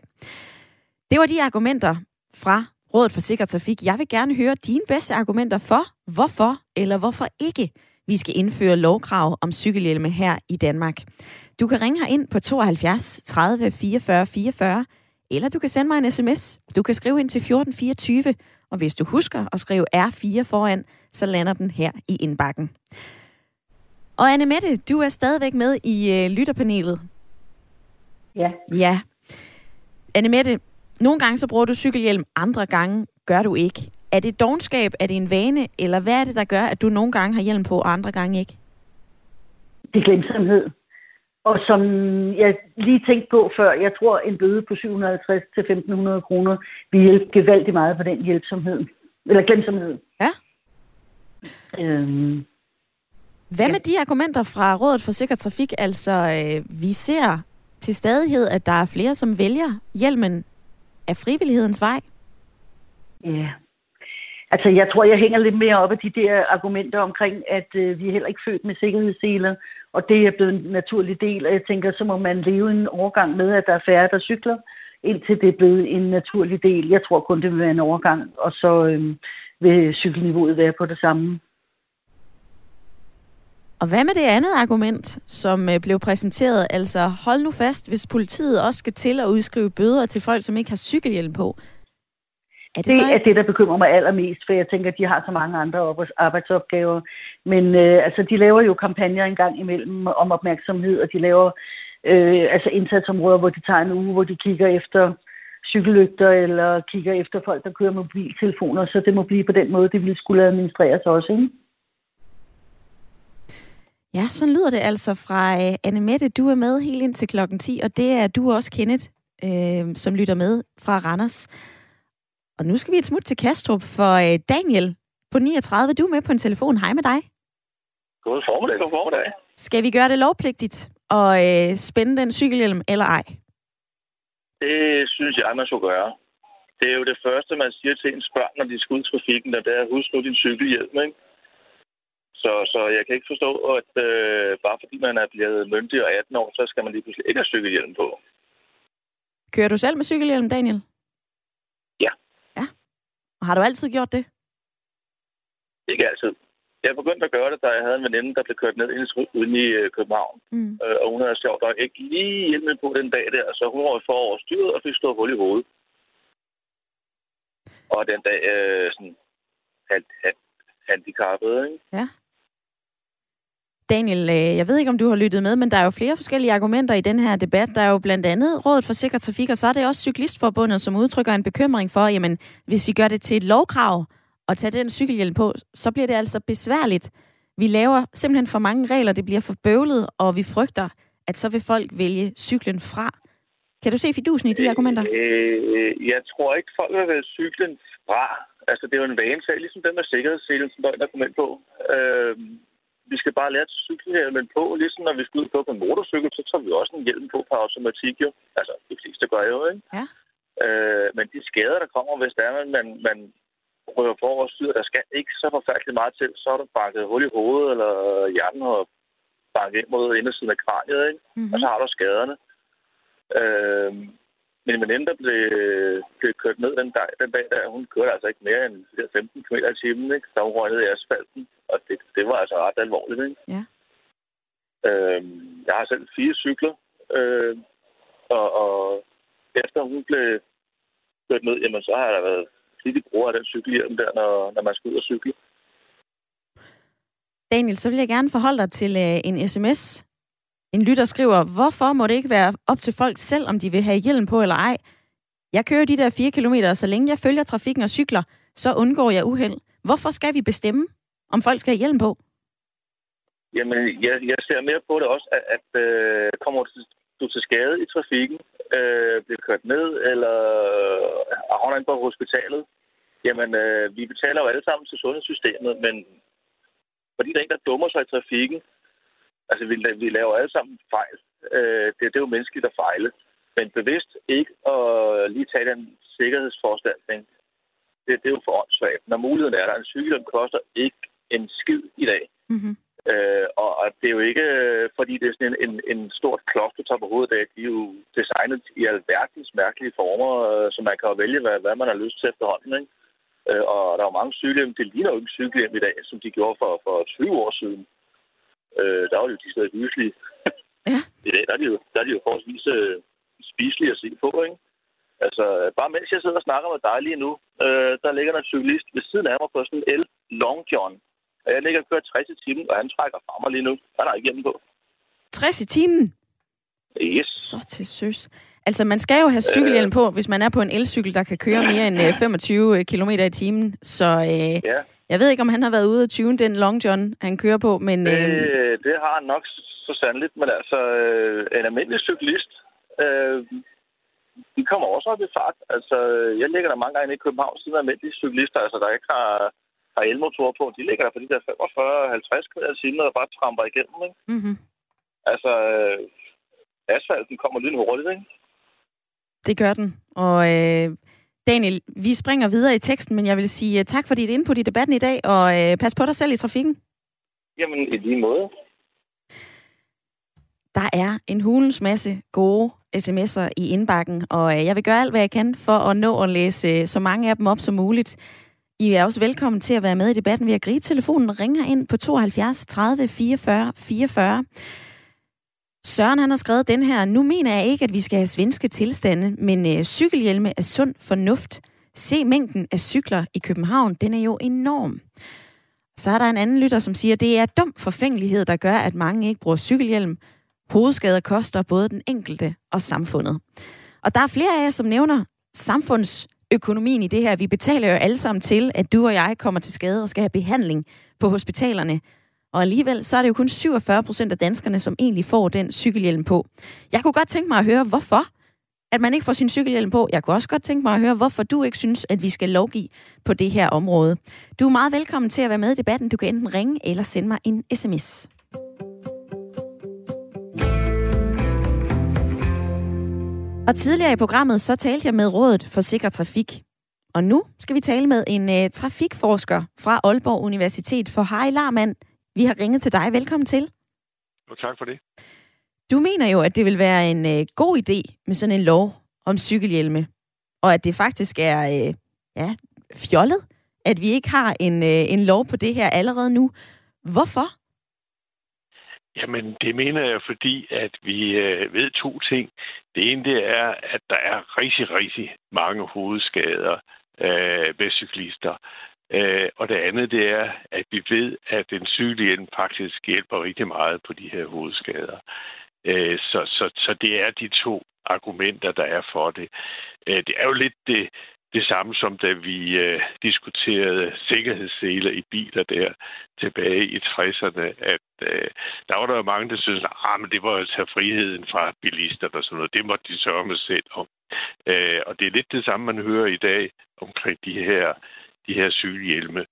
Det var de argumenter fra Rådet for Sikker Trafik. Jeg vil gerne høre dine bedste argumenter for, hvorfor eller hvorfor ikke vi skal indføre lovkrav om cykelhjelme her i Danmark. Du kan ringe her ind på 72 30 44 44, eller du kan sende mig en sms. Du kan skrive ind til 1424, og hvis du husker at skrive R4 foran, så lander den her i indbakken. Og Anne Mette, du er stadigvæk med i øh, lytterpanelet. Ja. Ja. Anne Mette, nogle gange så bruger du cykelhjelm, andre gange gør du ikke. Er det dogenskab, er det en vane, eller hvad er det, der gør, at du nogle gange har hjelm på, og andre gange ikke? Det er glemsomhed. Og som jeg lige tænkte på før, jeg tror en bøde på 750 til 1500 kroner vil hjælpe gevaldigt meget på den hjælpsomhed. Eller glemsomhed. Ja. Øhm, Hvad med de argumenter fra Rådet for Sikker Trafik? Altså, øh, vi ser til stadighed, at der er flere, som vælger hjelmen af frivillighedens vej. Ja. Altså, jeg tror, jeg hænger lidt mere op af de der argumenter omkring, at øh, vi er heller ikke født med sikkerhedsseler, og det er blevet en naturlig del, og jeg tænker, så må man leve en overgang med, at der er færre, der cykler, indtil det er blevet en naturlig del. Jeg tror kun, det vil være en overgang, og så øh, vil cykelniveauet være på det samme. Og hvad med det andet argument, som øh, blev præsenteret? Altså, hold nu fast, hvis politiet også skal til at udskrive bøder til folk, som ikke har cykelhjelm på. Er det, det så... er det, der bekymrer mig allermest, for jeg tænker, at de har så mange andre arbejdsopgaver. Men øh, altså, de laver jo kampagner en gang imellem om opmærksomhed, og de laver øh, altså indsatsområder, hvor de tager en uge, hvor de kigger efter cykellygter, eller kigger efter folk, der kører mobiltelefoner, så det må blive på den måde, det ville skulle administreres også, ikke? Ja, sådan lyder det altså fra uh, Anne Mette. Du er med helt ind til klokken 10, og det er du også, Kenneth, uh, som lytter med fra Randers. Og nu skal vi et smut til Kastrup, for uh, Daniel på 39, du er med på en telefon. Hej med dig. God formiddag, god formiddag. Skal vi gøre det lovpligtigt at uh, spænde den cykelhjelm eller ej? Det synes jeg, man skulle gøre. Det er jo det første, man siger til ens børn, når de skal ud i trafikken, og det er, husk nu din cykelhjelm, ikke? Så, så jeg kan ikke forstå, at øh, bare fordi man er blevet myndig og 18 år, så skal man lige pludselig ikke have cykelhjelm på. Kører du selv med cykelhjelm, Daniel? Ja. Ja. Og har du altid gjort det? Ikke altid. Jeg begyndte at gøre det, da jeg havde en veninde, der blev kørt ned inde i øh, København. Mm. Øh, og hun havde sjovt nok ikke lige hjælp på den dag der, så hun var for overstyret og fik stået hul i hovedet. Og den dag øh, sådan hand, hand, handicappet, ikke? Ja. Daniel, øh, jeg ved ikke, om du har lyttet med, men der er jo flere forskellige argumenter i den her debat. Der er jo blandt andet Rådet for Sikker Trafik, og så er det også Cyklistforbundet, som udtrykker en bekymring for, jamen, hvis vi gør det til et lovkrav at tage den cykelhjelm på, så bliver det altså besværligt. Vi laver simpelthen for mange regler, det bliver for bøvlet, og vi frygter, at så vil folk vælge cyklen fra. Kan du se fidusen i de argumenter? Øh, jeg tror ikke, folk vil vælge cyklen fra. Altså, det er jo en vanesag, ligesom den med sikkerhedsselen, som der kom ind på. Øh, vi skal bare lære at cykle hjelmen på, ligesom når vi skal ud på en motorcykel, så tager vi også en hjelm på på automatik jo. Altså, de fleste gør jo, ikke? Ja. Øh, men de skader, der kommer, hvis der er, man, man, man rører for vores styr, der skal ikke så forfærdeligt meget til, så er der banket hul i hovedet, eller hjernen har banket ind mod indersiden af kraniet, ikke? Mm-hmm. Og så har du skaderne. Øh, min veninde, der blev, blev kørt ned den dag, den dag der, hun kørte altså ikke mere end 15 km i timen, ikke? Da hun røg ned i asfalten. Og det, det var altså ret alvorligt, ikke? Ja. Øhm, jeg har selv fire cykler, øh, og, og efter hun blev kørt ned, jamen så har der været flittig brug af den cykelhjelm der, når, når man skal ud og cykle. Daniel, så vil jeg gerne forholde dig til øh, en sms. En lytter skriver, hvorfor må det ikke være op til folk selv, om de vil have hjelm på eller ej? Jeg kører de der 4 km, så længe jeg følger trafikken og cykler, så undgår jeg uheld. Hvorfor skal vi bestemme, om folk skal have hjelm på? Jamen, jeg, jeg ser mere på det også, at, at øh, kommer du, du til skade i trafikken, øh, bliver kørt ned, eller øh, havner ind på hospitalet, jamen, øh, vi betaler jo alle sammen til sundhedssystemet, men fordi der er en, der dummer sig i trafikken, altså, vi, vi laver alle sammen fejl. Øh, det, det er jo menneskeligt at fejle. Men bevidst ikke at lige tage den sikkerhedsforanstaltning, det, det er jo for åndssvagt. Når muligheden er der, en sygdom koster ikke en skid i dag. Mm-hmm. Øh, og, og det er jo ikke, øh, fordi det er sådan en, en, en stort klods, du tager på hovedet af. De er jo designet i alverdens mærkelige former, øh, så man kan jo vælge, hvad, hvad man har lyst til efterhånden. Ikke? Øh, og der er jo mange cykelhjem, det ligner jo ikke cykelhjem i dag, som de gjorde for, for 20 år siden. Øh, der var jo de steder hyslige. Ja. I dag der er de jo, der er de jo forholdsvis øh, spiselige at se på, ikke? Altså, bare mens jeg sidder og snakker med dig lige nu, øh, der ligger der en cyklist ved siden af mig på sådan en el Long John. Og jeg ligger og kører 60 i timen, og han trækker fra mig lige nu. Han ikke hjemme på. 60 i timen? Yes. Så til søs. Altså, man skal jo have cykelhjelm på, hvis man er på en elcykel, der kan køre mere end øh, 25 km i timen. Så øh, Ja, jeg ved ikke, om han har været ude at tune den Long John, han kører på, men... det, Øh, det har han nok så sandeligt. Men altså, øh, en almindelig cyklist, øh, de kommer også op i fart. Altså, jeg ligger der mange gange i København, siden almindelige cyklister, altså, der ikke har, har elmotorer på, de ligger der på de der 45-50 km i timen, og bare tramper igennem, ikke? mm-hmm. Altså, øh, asfalten kommer lidt hurtigt, ikke? Det gør den. Og øh, Daniel, vi springer videre i teksten, men jeg vil sige uh, tak for dit input i debatten i dag, og øh, pas på dig selv i trafikken. Jamen, i lige måde. Der er en hulens masse gode sms'er i indbakken, og øh, jeg vil gøre alt, hvad jeg kan for at nå at læse øh, så mange af dem op som muligt. I er også velkommen til at være med i debatten ved at gribe telefonen Ring ind på 72 30 44 44. Søren han har skrevet den her, nu mener jeg ikke, at vi skal have svenske tilstande, men øh, cykelhjelme er sund fornuft. Se mængden af cykler i København, den er jo enorm. Så er der en anden lytter, som siger, at det er dum forfængelighed, der gør, at mange ikke bruger cykelhjelm. Hovedskader koster både den enkelte og samfundet. Og der er flere af jer, som nævner samfunds økonomien i det her. Vi betaler jo alle sammen til, at du og jeg kommer til skade og skal have behandling på hospitalerne. Og alligevel så er det jo kun 47 procent af danskerne, som egentlig får den cykelhjelm på. Jeg kunne godt tænke mig at høre, hvorfor at man ikke får sin cykelhjelm på. Jeg kunne også godt tænke mig at høre, hvorfor du ikke synes, at vi skal lovgive på det her område. Du er meget velkommen til at være med i debatten. Du kan enten ringe eller sende mig en sms. Og tidligere i programmet, så talte jeg med Rådet for Sikker Trafik. Og nu skal vi tale med en uh, trafikforsker fra Aalborg Universitet. For Harry Larmand, vi har ringet til dig. Velkommen til. Jo, tak for det. Du mener jo, at det vil være en uh, god idé med sådan en lov om cykelhjelme. Og at det faktisk er uh, ja, fjollet, at vi ikke har en, uh, en lov på det her allerede nu. Hvorfor? Jamen, det mener jeg, fordi at vi øh, ved to ting. Det ene det er, at der er rigtig, rigtig mange hovedskader øh, ved cyklister. Øh, og det andet det er, at vi ved, at den cykelhjelm faktisk hjælper rigtig meget på de her hovedskader. Øh, så, så, så det er de to argumenter, der er for det. Øh, det er jo lidt det, det samme som da vi øh, diskuterede sikkerhedsseler i biler der tilbage i 60'erne, at øh, der var der jo mange, der synes, at ah, det var at tage friheden fra bilisterne og sådan noget. Det måtte de sørge med selv om. Øh, og det er lidt det samme, man hører i dag omkring de her, de her sygehjelme.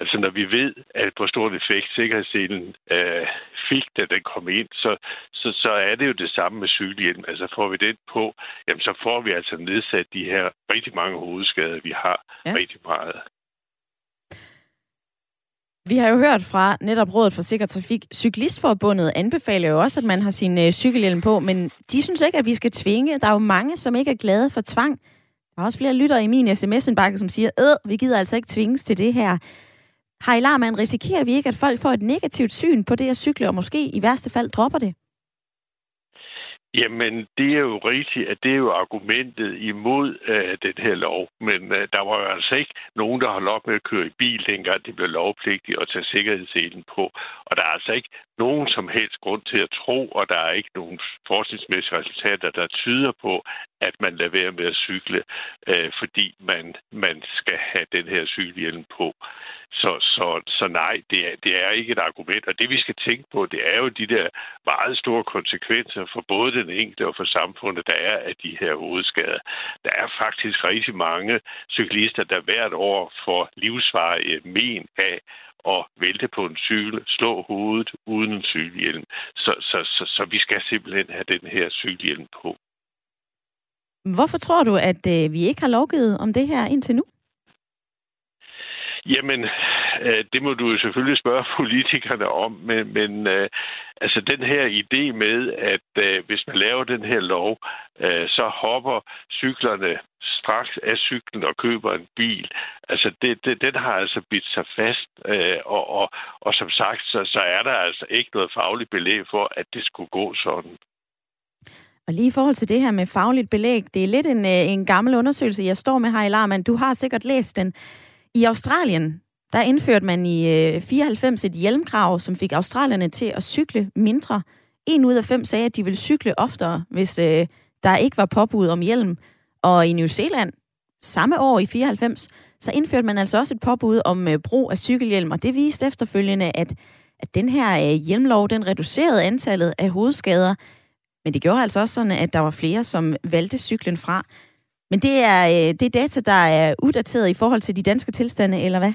Altså når vi ved, at hvor stor en effekt sikkerhedsselen øh, fik, da den kom ind, så, så, så er det jo det samme med cykelhjelm. Altså får vi den på, jamen så får vi altså nedsat de her rigtig mange hovedskader, vi har ja. rigtig meget. Vi har jo hørt fra netop Rådet for Sikker Trafik. Cyklistforbundet anbefaler jo også, at man har sin øh, cykelhjelm på, men de synes ikke, at vi skal tvinge. Der er jo mange, som ikke er glade for tvang. Der er også flere lyttere i min sms-indbakke, som siger, øh, vi gider altså ikke tvinges til det her. Har I risikerer vi ikke, at folk får et negativt syn på det at cykle, og måske i værste fald dropper det? Jamen, det er jo rigtigt, at det er jo argumentet imod øh, den her lov. Men øh, der var jo altså ikke nogen, der holdt op med at køre i bil, dengang det blev lovpligtigt at tage sikkerhedsselen på. Og der er altså ikke nogen som helst grund til at tro, og der er ikke nogen forskningsmæssige resultater, der tyder på, at man lader være med at cykle, øh, fordi man, man skal have den her cykelhjelm på. Så, så, så nej, det er, det er ikke et argument. Og det vi skal tænke på, det er jo de der meget store konsekvenser for både den enkelte og for samfundet, der er af de her hovedskader. Der er faktisk rigtig mange cyklister, der hvert år får livsvarige men af at vælte på en cykel, slå hovedet uden en cykelhjelm. Så, så, så, så vi skal simpelthen have den her cykelhjelm på. Hvorfor tror du, at øh, vi ikke har lovgivet om det her indtil nu? Jamen, øh, det må du jo selvfølgelig spørge politikerne om, men, men øh, altså den her idé med, at øh, hvis man laver den her lov, øh, så hopper cyklerne straks af cyklen og køber en bil. Altså, det, det, den har altså bidt sig fast, øh, og, og, og som sagt, så, så er der altså ikke noget fagligt belæg for, at det skulle gå sådan. Og lige i forhold til det her med fagligt belæg, det er lidt en, øh, en gammel undersøgelse, jeg står med her i Larman. Du har sikkert læst den. I Australien, der indførte man i øh, 94 et hjelmkrav, som fik australierne til at cykle mindre. En ud af fem sagde, at de ville cykle oftere, hvis øh, der ikke var påbud om hjelm. Og i New Zealand, samme år i 94, så indførte man altså også et påbud om øh, brug af cykelhjelm, og det viste efterfølgende, at, at den her øh, hjelmlov, den reducerede antallet af hovedskader, men det gjorde altså også sådan, at der var flere, som valgte cyklen fra. Men det er, øh, det er data, der er uddateret i forhold til de danske tilstande, eller hvad?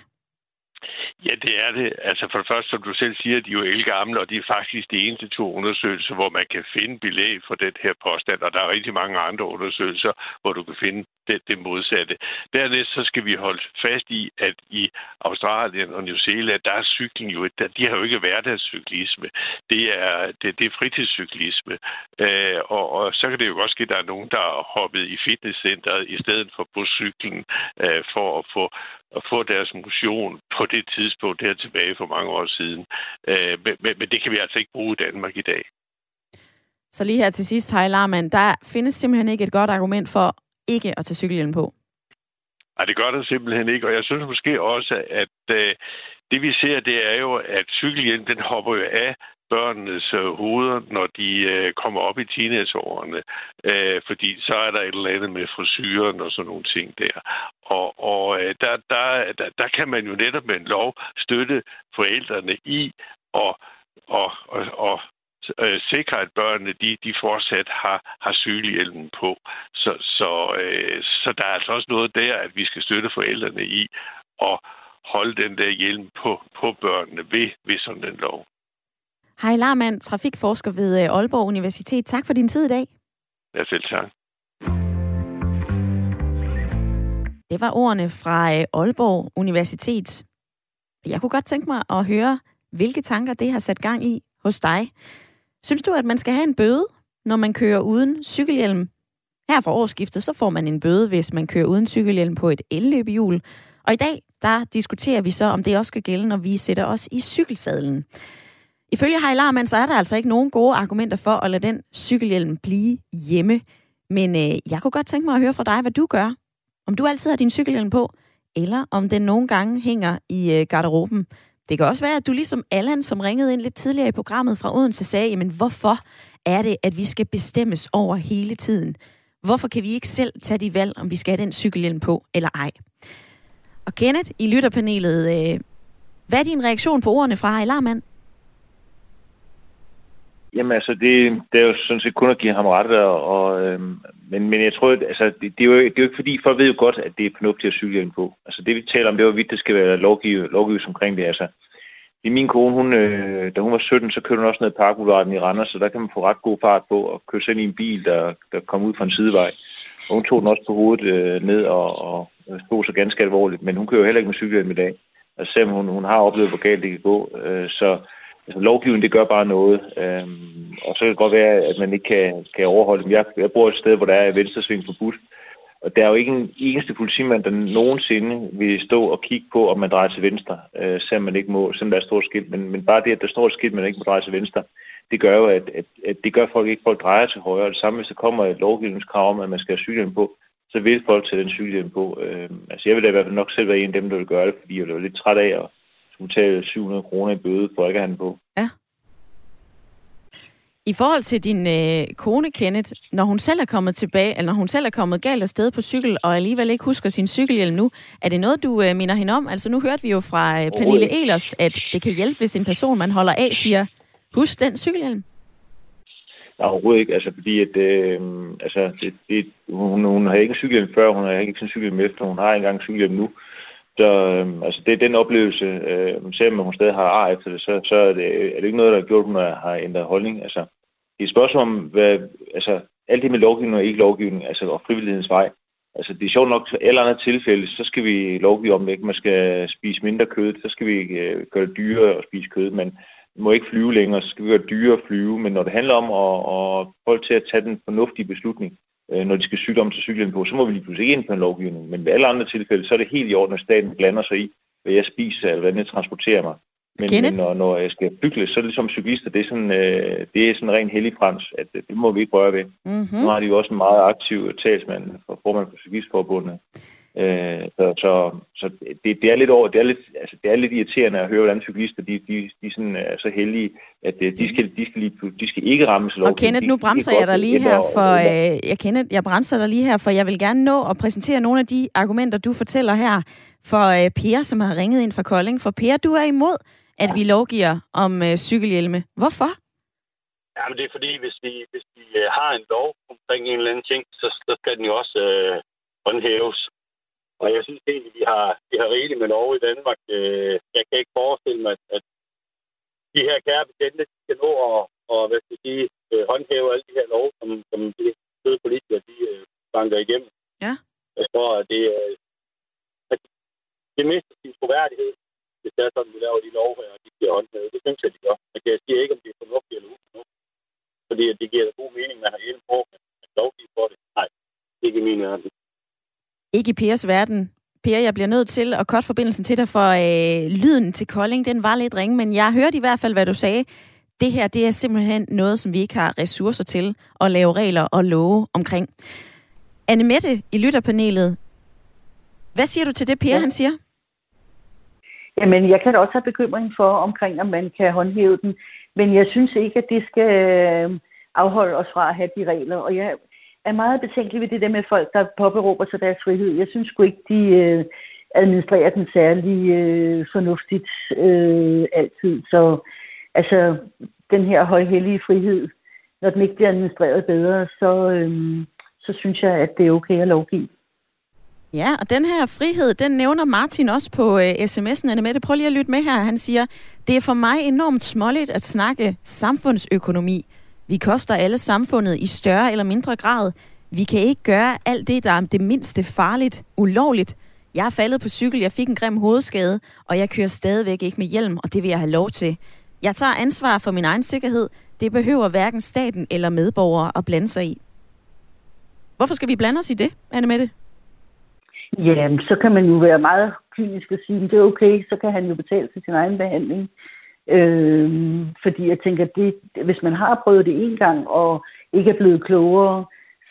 Ja, det er det. Altså for det første, som du selv siger, de er jo gamle, og de er faktisk de eneste to undersøgelser, hvor man kan finde belæg for den her påstand, og der er rigtig mange andre undersøgelser, hvor du kan finde det, det modsatte. Dernæst så skal vi holde fast i, at i Australien og New Zealand, der er cykling jo, der, de har jo ikke hverdagscyklisme. Det er, det, det er fritidscyklisme. Øh, og, og så kan det jo godt ske, at der er nogen, der har hoppet i fitnesscenteret i stedet for på cyklen øh, for at få at få deres motion på det tidspunkt der tilbage for mange år siden. Øh, men, men, men det kan vi altså ikke bruge i Danmark i dag. Så lige her til sidst, Hej Larman, der findes simpelthen ikke et godt argument for ikke at tage cykelhjelm på. Nej, det gør der simpelthen ikke, og jeg synes måske også, at øh, det vi ser, det er jo, at cykelhjelm, den hopper jo af børnenes øh, hoveder, når de øh, kommer op i teenageårene, øh, fordi så er der et eller andet med frisyren og sådan nogle ting der. Og, og øh, der, der, der, der kan man jo netop med en lov støtte forældrene i at og, og, og øh, sikre, at børnene de, de fortsat har, har cykelhjelmen på. Så, så, øh, så der er altså også noget der, at vi skal støtte forældrene i og holde den der hjelm på, på børnene ved, ved sådan en lov. Hej Larmand, trafikforsker ved øh, Aalborg Universitet. Tak for din tid i dag. Ja, selv tak. Det var ordene fra øh, Aalborg Universitet. Jeg kunne godt tænke mig at høre, hvilke tanker det har sat gang i hos dig. Synes du, at man skal have en bøde, når man kører uden cykelhjelm? Her for årsskiftet, så får man en bøde, hvis man kører uden cykelhjelm på et elløbehjul. Og i dag, der diskuterer vi så, om det også skal gælde, når vi sætter os i cykelsadlen. Ifølge Heilarman, så er der altså ikke nogen gode argumenter for at lade den cykelhjelm blive hjemme. Men øh, jeg kunne godt tænke mig at høre fra dig, hvad du gør. Om du altid har din cykelhjelm på, eller om den nogle gange hænger i øh, garderoben. Det kan også være, at du ligesom Allan, som ringede ind lidt tidligere i programmet fra Odense, sagde, jamen hvorfor er det, at vi skal bestemmes over hele tiden? Hvorfor kan vi ikke selv tage de valg, om vi skal have den cykelhjelm på eller ej? Og Kenneth i lytterpanelet, øh, hvad er din reaktion på ordene fra Ejlarmand? Jamen altså, det, det er jo sådan set kun at give ham ret, og, og, øhm, men, men jeg tror, at altså, det, det, er jo, det er jo ikke fordi, folk ved jo godt, at det er fornuftigt at cykelhjelm på. Altså det vi taler om, det var vidt, det skal være lovgivet, lovgivet omkring det. Altså, i min kone, hun, øh, da hun var 17, så kørte hun også ned i Parkboulevarden i Randers, så der kan man få ret god fart på og køre sig ind i en bil, der, der kom ud fra en sidevej. Og hun tog den også på hovedet øh, ned og, og øh, stod så ganske alvorligt, men hun kører heller ikke med cykelhjelm i dag. Altså selvom hun, hun har oplevet, hvor galt det kan gå. Øh, så altså, lovgivningen, det gør bare noget. Øhm, og så kan det godt være, at man ikke kan, kan overholde dem. Jeg, jeg bor et sted, hvor der er venstresving forbudt. og der er jo ikke en eneste politimand, der nogensinde vil stå og kigge på, om man drejer til venstre, øh, selvom man ikke må, selvom der er et stort skilt. Men, men bare det, at der står et skilt, man ikke må dreje til venstre, det gør jo, at, at, at det gør folk ikke, folk drejer til højre. Og det samme, hvis der kommer et lovgivningskrav om, at man skal have cykelhjelm på, så vil folk tage den cykelhjelm på. Øh, altså jeg vil da i hvert fald nok selv være en af dem, der vil gøre det, fordi jeg er lidt træt af at skulle tage 700 kroner i bøde for ikke at have den på. Ja. I forhold til din øh, kone, Kenneth, når hun selv er kommet tilbage, eller når hun selv er kommet galt afsted på cykel, og alligevel ikke husker sin cykelhjelm nu, er det noget, du øh, minder hende om? Altså nu hørte vi jo fra øh, Pernille Elers, at det kan hjælpe, hvis en person, man holder af, siger, husk den cykelhjelm. Nej, overhovedet ikke. Altså, fordi at, øh, altså, det, det, hun, hun har ikke en cykelhjelm før, hun har ikke sin cykelhjelm efter, hun har engang en cykelhjelm nu. Så øh, altså, det er den oplevelse, øh, selvom hun stadig har ar efter det, så, så er, det, er det ikke noget, der har gjort, at hun har ændret holdning. Altså, det er et spørgsmål om, hvad, altså, alt det med lovgivning og ikke lovgivning, altså og frivillighedens vej. Altså, det er sjovt nok, at alle andre tilfælde, så skal vi lovgive om, at man skal spise mindre kød, så skal vi øh, gøre det dyrere at spise kød, men må ikke flyve længere, så skal vi gøre det dyrere at flyve. Men når det handler om at, at folk til at tage den fornuftige beslutning, øh, når de skal om til cyklen på, så må vi lige pludselig ikke ind på en lovgivning. Men ved alle andre tilfælde, så er det helt i orden, at staten blander sig i, hvad jeg spiser, eller hvordan jeg transporterer mig. Men, men når, når jeg skal bygge, så er det ligesom cyklister, det er sådan, øh, det er sådan ren hellig frans, at øh, det må vi ikke røre ved. Mm-hmm. Nu har de jo også en meget aktiv talsmand for formand for Cyklistforbundet. Øh, så så, så det, det, er lidt over, det er lidt, altså, det er lidt irriterende at høre, hvordan cyklister de, de, de sådan er så heldige, at øh, de skal, de skal, lige, de skal ikke rammes Og Kenneth, nu bremser jeg dig lige her, for øh, jeg, Kenneth, jeg bremser dig lige her, for jeg vil gerne nå at præsentere nogle af de argumenter, du fortæller her for øh, Per, som har ringet ind fra Kolding. For Per, du er imod at vi lovgiver om øh, cykelhjelme. Hvorfor? Jamen, det er fordi, hvis vi, hvis vi øh, har en lov omkring en eller anden ting, så, så skal den jo også øh, håndhæves. Og jeg synes egentlig, vi har, vi har rigeligt med lov i Danmark. Øh, jeg kan ikke forestille mig, at de her kære betjente skal nå at, og, hvad skal sige, øh, håndhæve alle de her lov, som, som de søde politikere de, øh, banker igennem. Ja. Jeg tror, at det, øh, at det mister sin troværdighed, hvis det er sådan, vi laver de lov her, og de bliver håndhævet. Det synes jeg, de gør. Men jeg siger ikke, om det er fornuftigt eller ufornuftigt. Fordi at det giver god mening, man har hjælp på, men lovgive for det. Nej, ikke i min verden. Ikke i Pers verden. Per, jeg bliver nødt til at korte forbindelsen til dig, for øh, lyden til Kolding, den var lidt ringe, men jeg hørte i hvert fald, hvad du sagde. Det her, det er simpelthen noget, som vi ikke har ressourcer til at lave regler og love omkring. Anne Mette i lytterpanelet, hvad siger du til det, Per, ja. han siger? Jamen, jeg kan også have bekymring for omkring, om man kan håndhæve den. Men jeg synes ikke, at det skal øh, afholde os fra at have de regler. Og jeg er meget betænkelig ved det der med folk, der påberåber sig deres frihed. Jeg synes sgu ikke, de øh, administrerer den særlig øh, fornuftigt øh, altid. Så altså, den her højhellige frihed, når den ikke bliver administreret bedre, så, øh, så synes jeg, at det er okay at lovgive. Ja, og den her frihed, den nævner Martin også på øh, sms'en. Anne Mette, prøv lige at lytte med her. Han siger, det er for mig enormt småligt at snakke samfundsøkonomi. Vi koster alle samfundet i større eller mindre grad. Vi kan ikke gøre alt det, der er det mindste farligt, ulovligt. Jeg er faldet på cykel, jeg fik en grim hovedskade, og jeg kører stadigvæk ikke med hjelm, og det vil jeg have lov til. Jeg tager ansvar for min egen sikkerhed. Det behøver hverken staten eller medborgere at blande sig i. Hvorfor skal vi blande os i det, Anne Mette? Ja, så kan man jo være meget kynisk og sige, at det er okay, så kan han jo betale for sin egen behandling. Øh, fordi jeg tænker, det, hvis man har prøvet det en gang og ikke er blevet klogere,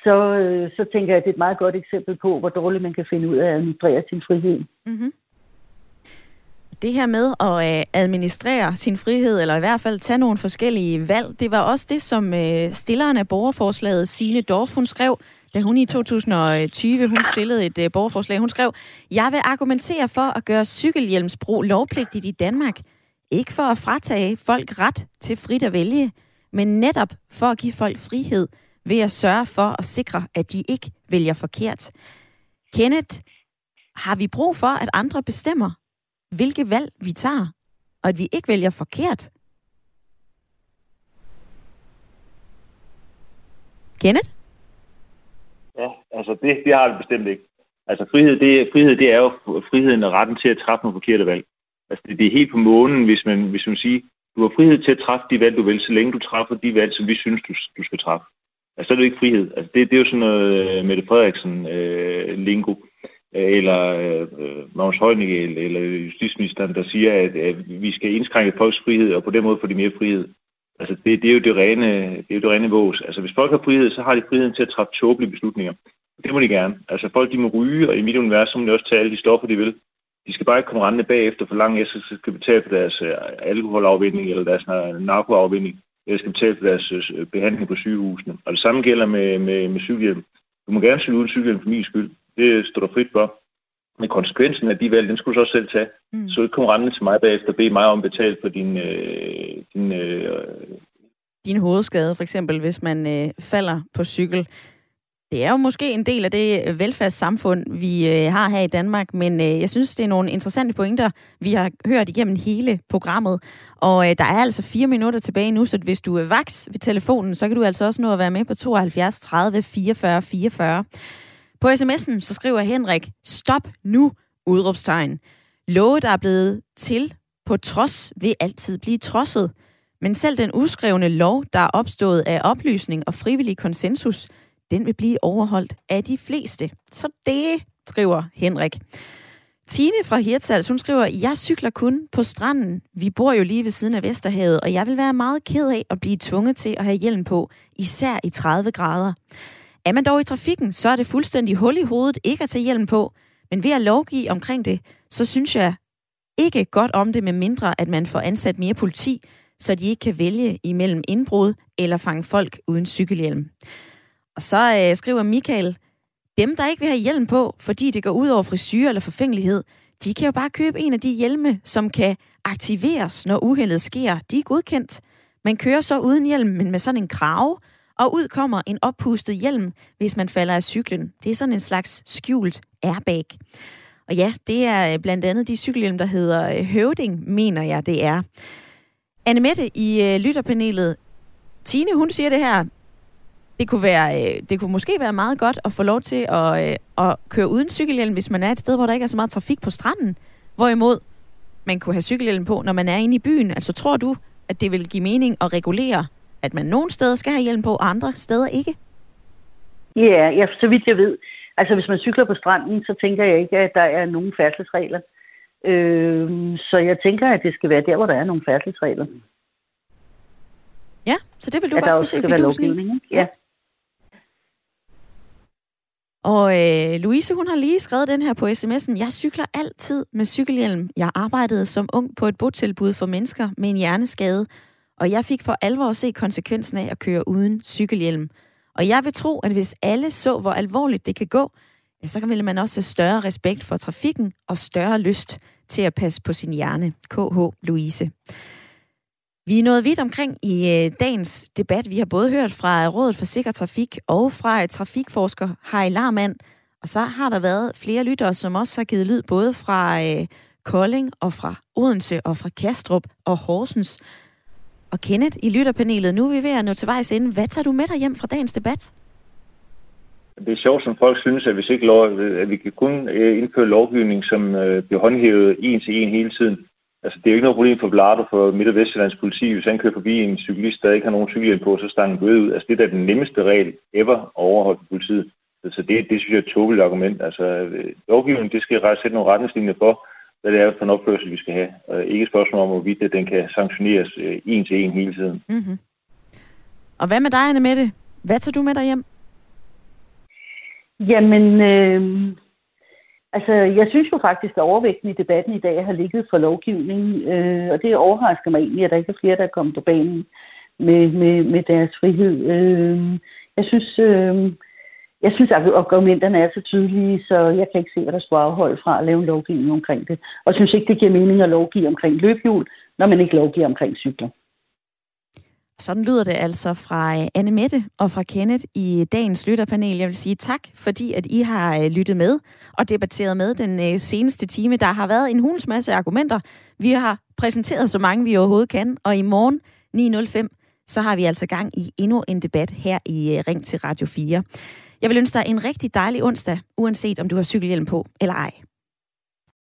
så, øh, så tænker jeg, at det er et meget godt eksempel på, hvor dårligt man kan finde ud af at administrere sin frihed. Mm-hmm. Det her med at øh, administrere sin frihed, eller i hvert fald tage nogle forskellige valg, det var også det, som øh, stilleren af borgerforslaget, Signe Dorf, hun skrev, da hun i 2020 hun stillede et øh, borgerforslag. Hun skrev, jeg vil argumentere for at gøre cykelhjelmsbrug lovpligtigt i Danmark. Ikke for at fratage folk ret til frit at vælge, men netop for at give folk frihed ved at sørge for at sikre, at de ikke vælger forkert. Kenneth, har vi brug for, at andre bestemmer, hvilke valg vi tager, og at vi ikke vælger forkert? Kenneth? Ja, altså det, det har vi bestemt ikke. Altså frihed, det, frihed, det er jo friheden og retten til at træffe nogle forkerte valg. Altså det, det er helt på månen, hvis man, hvis man siger, du har frihed til at træffe de valg, du vil, så længe du træffer de valg, som vi synes, du, du skal træffe. Altså så er det ikke frihed. Altså det, det er jo sådan noget øh, Mette Frederiksen-lingo, øh, lingo, øh, eller øh, Magnus Heunicke, eller justitsministeren, der siger, at, at vi skal indskrænke folks frihed, og på den måde få de mere frihed. Altså det, det er jo det rene, det er jo det rene vås. Altså hvis folk har frihed, så har de friheden til at træffe tåbelige beslutninger. Det må de gerne. Altså folk de må ryge, og i mit univers så må de også tage alle de stoffer, de vil. De skal bare ikke komme rendende bagefter for langt så skal betale for deres uh, alkoholafvinding eller deres narkoafvinding, eller skal betale for deres uh, behandling på sygehusene. Og det samme gælder med, med, med cykelhjelm. Du må gerne cykle uden cykelhjelm for min skyld. Det står der frit for. Men konsekvensen af de valg, den skulle du så også selv tage. Mm. Så ikke komme rendende til mig bagefter og bede mig om at betale for din... Øh, din øh... Din hovedskade, for eksempel, hvis man øh, falder på cykel. Det er jo måske en del af det øh, velfærdssamfund, vi øh, har her i Danmark, men øh, jeg synes, det er nogle interessante pointer, vi har hørt igennem hele programmet. Og der er altså fire minutter tilbage nu, så hvis du er vaks ved telefonen, så kan du altså også nå at være med på 72 30 44 44. På sms'en så skriver Henrik, stop nu, udråbstegn. Love, der er blevet til på trods, vil altid blive trodset. Men selv den uskrevne lov, der er opstået af oplysning og frivillig konsensus, den vil blive overholdt af de fleste. Så det, skriver Henrik. Tine fra Hirtshals, hun skriver, jeg cykler kun på stranden. Vi bor jo lige ved siden af Vesterhavet, og jeg vil være meget ked af at blive tvunget til at have hjelm på, især i 30 grader. Er man dog i trafikken, så er det fuldstændig hul i hovedet ikke at tage hjelm på. Men ved at lovgive omkring det, så synes jeg ikke godt om det, med mindre at man får ansat mere politi, så de ikke kan vælge imellem indbrud eller fange folk uden cykelhjelm. Og så øh, skriver Michael, dem der ikke vil have hjelm på, fordi det går ud over frisyr eller forfængelighed, de kan jo bare købe en af de hjelme, som kan aktiveres, når uheldet sker. De er godkendt. Man kører så uden hjelm, men med sådan en krave, og ud kommer en oppustet hjelm, hvis man falder af cyklen. Det er sådan en slags skjult airbag. Og ja, det er øh, blandt andet de cykelhjelm, der hedder øh, Høvding, mener jeg, det er. Anne Mette i øh, lytterpanelet. Tine, hun siger det her. Det kunne, være, det kunne måske være meget godt at få lov til at, at køre uden cykelhjelm, hvis man er et sted, hvor der ikke er så meget trafik på stranden. Hvorimod man kunne have cykelhjelm på, når man er inde i byen. Altså tror du, at det vil give mening at regulere at man nogle steder skal have hjelm på, og andre steder ikke? Ja, ja, så vidt jeg ved. Altså, hvis man cykler på stranden, så tænker jeg ikke, at der er nogen færdselsregler. Øh, så jeg tænker, at det skal være der, hvor der er nogle færdselsregler. Ja, så det vil du at godt kunne se fidusen i? Ja. Og øh, Louise, hun har lige skrevet den her på sms'en. Jeg cykler altid med cykelhjelm. Jeg arbejdede som ung på et botilbud for mennesker med en hjerneskade, og jeg fik for alvor at se konsekvensen af at køre uden cykelhjelm. Og jeg vil tro, at hvis alle så, hvor alvorligt det kan gå, ja, så kan man også have større respekt for trafikken og større lyst til at passe på sin hjerne. KH Louise. Vi er nået vidt omkring i øh, dagens debat. Vi har både hørt fra Rådet for Sikker Trafik og fra øh, trafikforsker Harry Larmand. Og så har der været flere lyttere, som også har givet lyd både fra øh, Kolding og fra Odense og fra Kastrup og Horsens. Og Kenneth, i lytterpanelet, nu er vi ved at nå til vejs ende. Hvad tager du med dig hjem fra dagens debat? det er sjovt, som folk synes, at, hvis ikke lov, at vi kan kun øh, indføre lovgivning, som øh, bliver håndhævet en til en hele tiden. Altså, det er jo ikke noget problem for Blardo for Midt- og Vestjyllands politi. Hvis han kører forbi en cyklist, der ikke har nogen cykelhjelm på, så stanger han bøde ud. Altså, det er da den nemmeste regel ever at overholde for politiet. Så det, det synes jeg er et tåbeligt argument. Altså, øh, lovgivningen, det skal sætte nogle retningslinjer for, hvad det er for en opførsel, vi skal have. Og ikke et spørgsmål om, hvorvidt den kan sanktioneres øh, en til en hele tiden. Mm-hmm. Og hvad med dig, Anne Mette? Hvad tager du med dig hjem? Jamen, øh, altså, jeg synes jo faktisk, at overvægten i debatten i dag har ligget for lovgivningen, øh, og det overrasker mig egentlig, at der ikke er flere, der er kommet på banen med, med, med deres frihed. Øh, jeg synes, øh, jeg synes, at argumenterne er så tydelige, så jeg kan ikke se, hvad der skulle afholde fra at lave en lovgivning omkring det. Og jeg synes ikke, det giver mening at lovgive omkring løbhjul, når man ikke lovgiver omkring cykler. Sådan lyder det altså fra øh, Anne Mette og fra Kenneth i dagens lytterpanel. Jeg vil sige tak, fordi at I har øh, lyttet med og debatteret med den øh, seneste time. Der har været en hulens masse argumenter. Vi har præsenteret så mange, vi overhovedet kan, og i morgen 9.05, så har vi altså gang i endnu en debat her i Ring til Radio 4. Jeg vil ønske dig en rigtig dejlig onsdag, uanset om du har cykelhjelm på eller ej.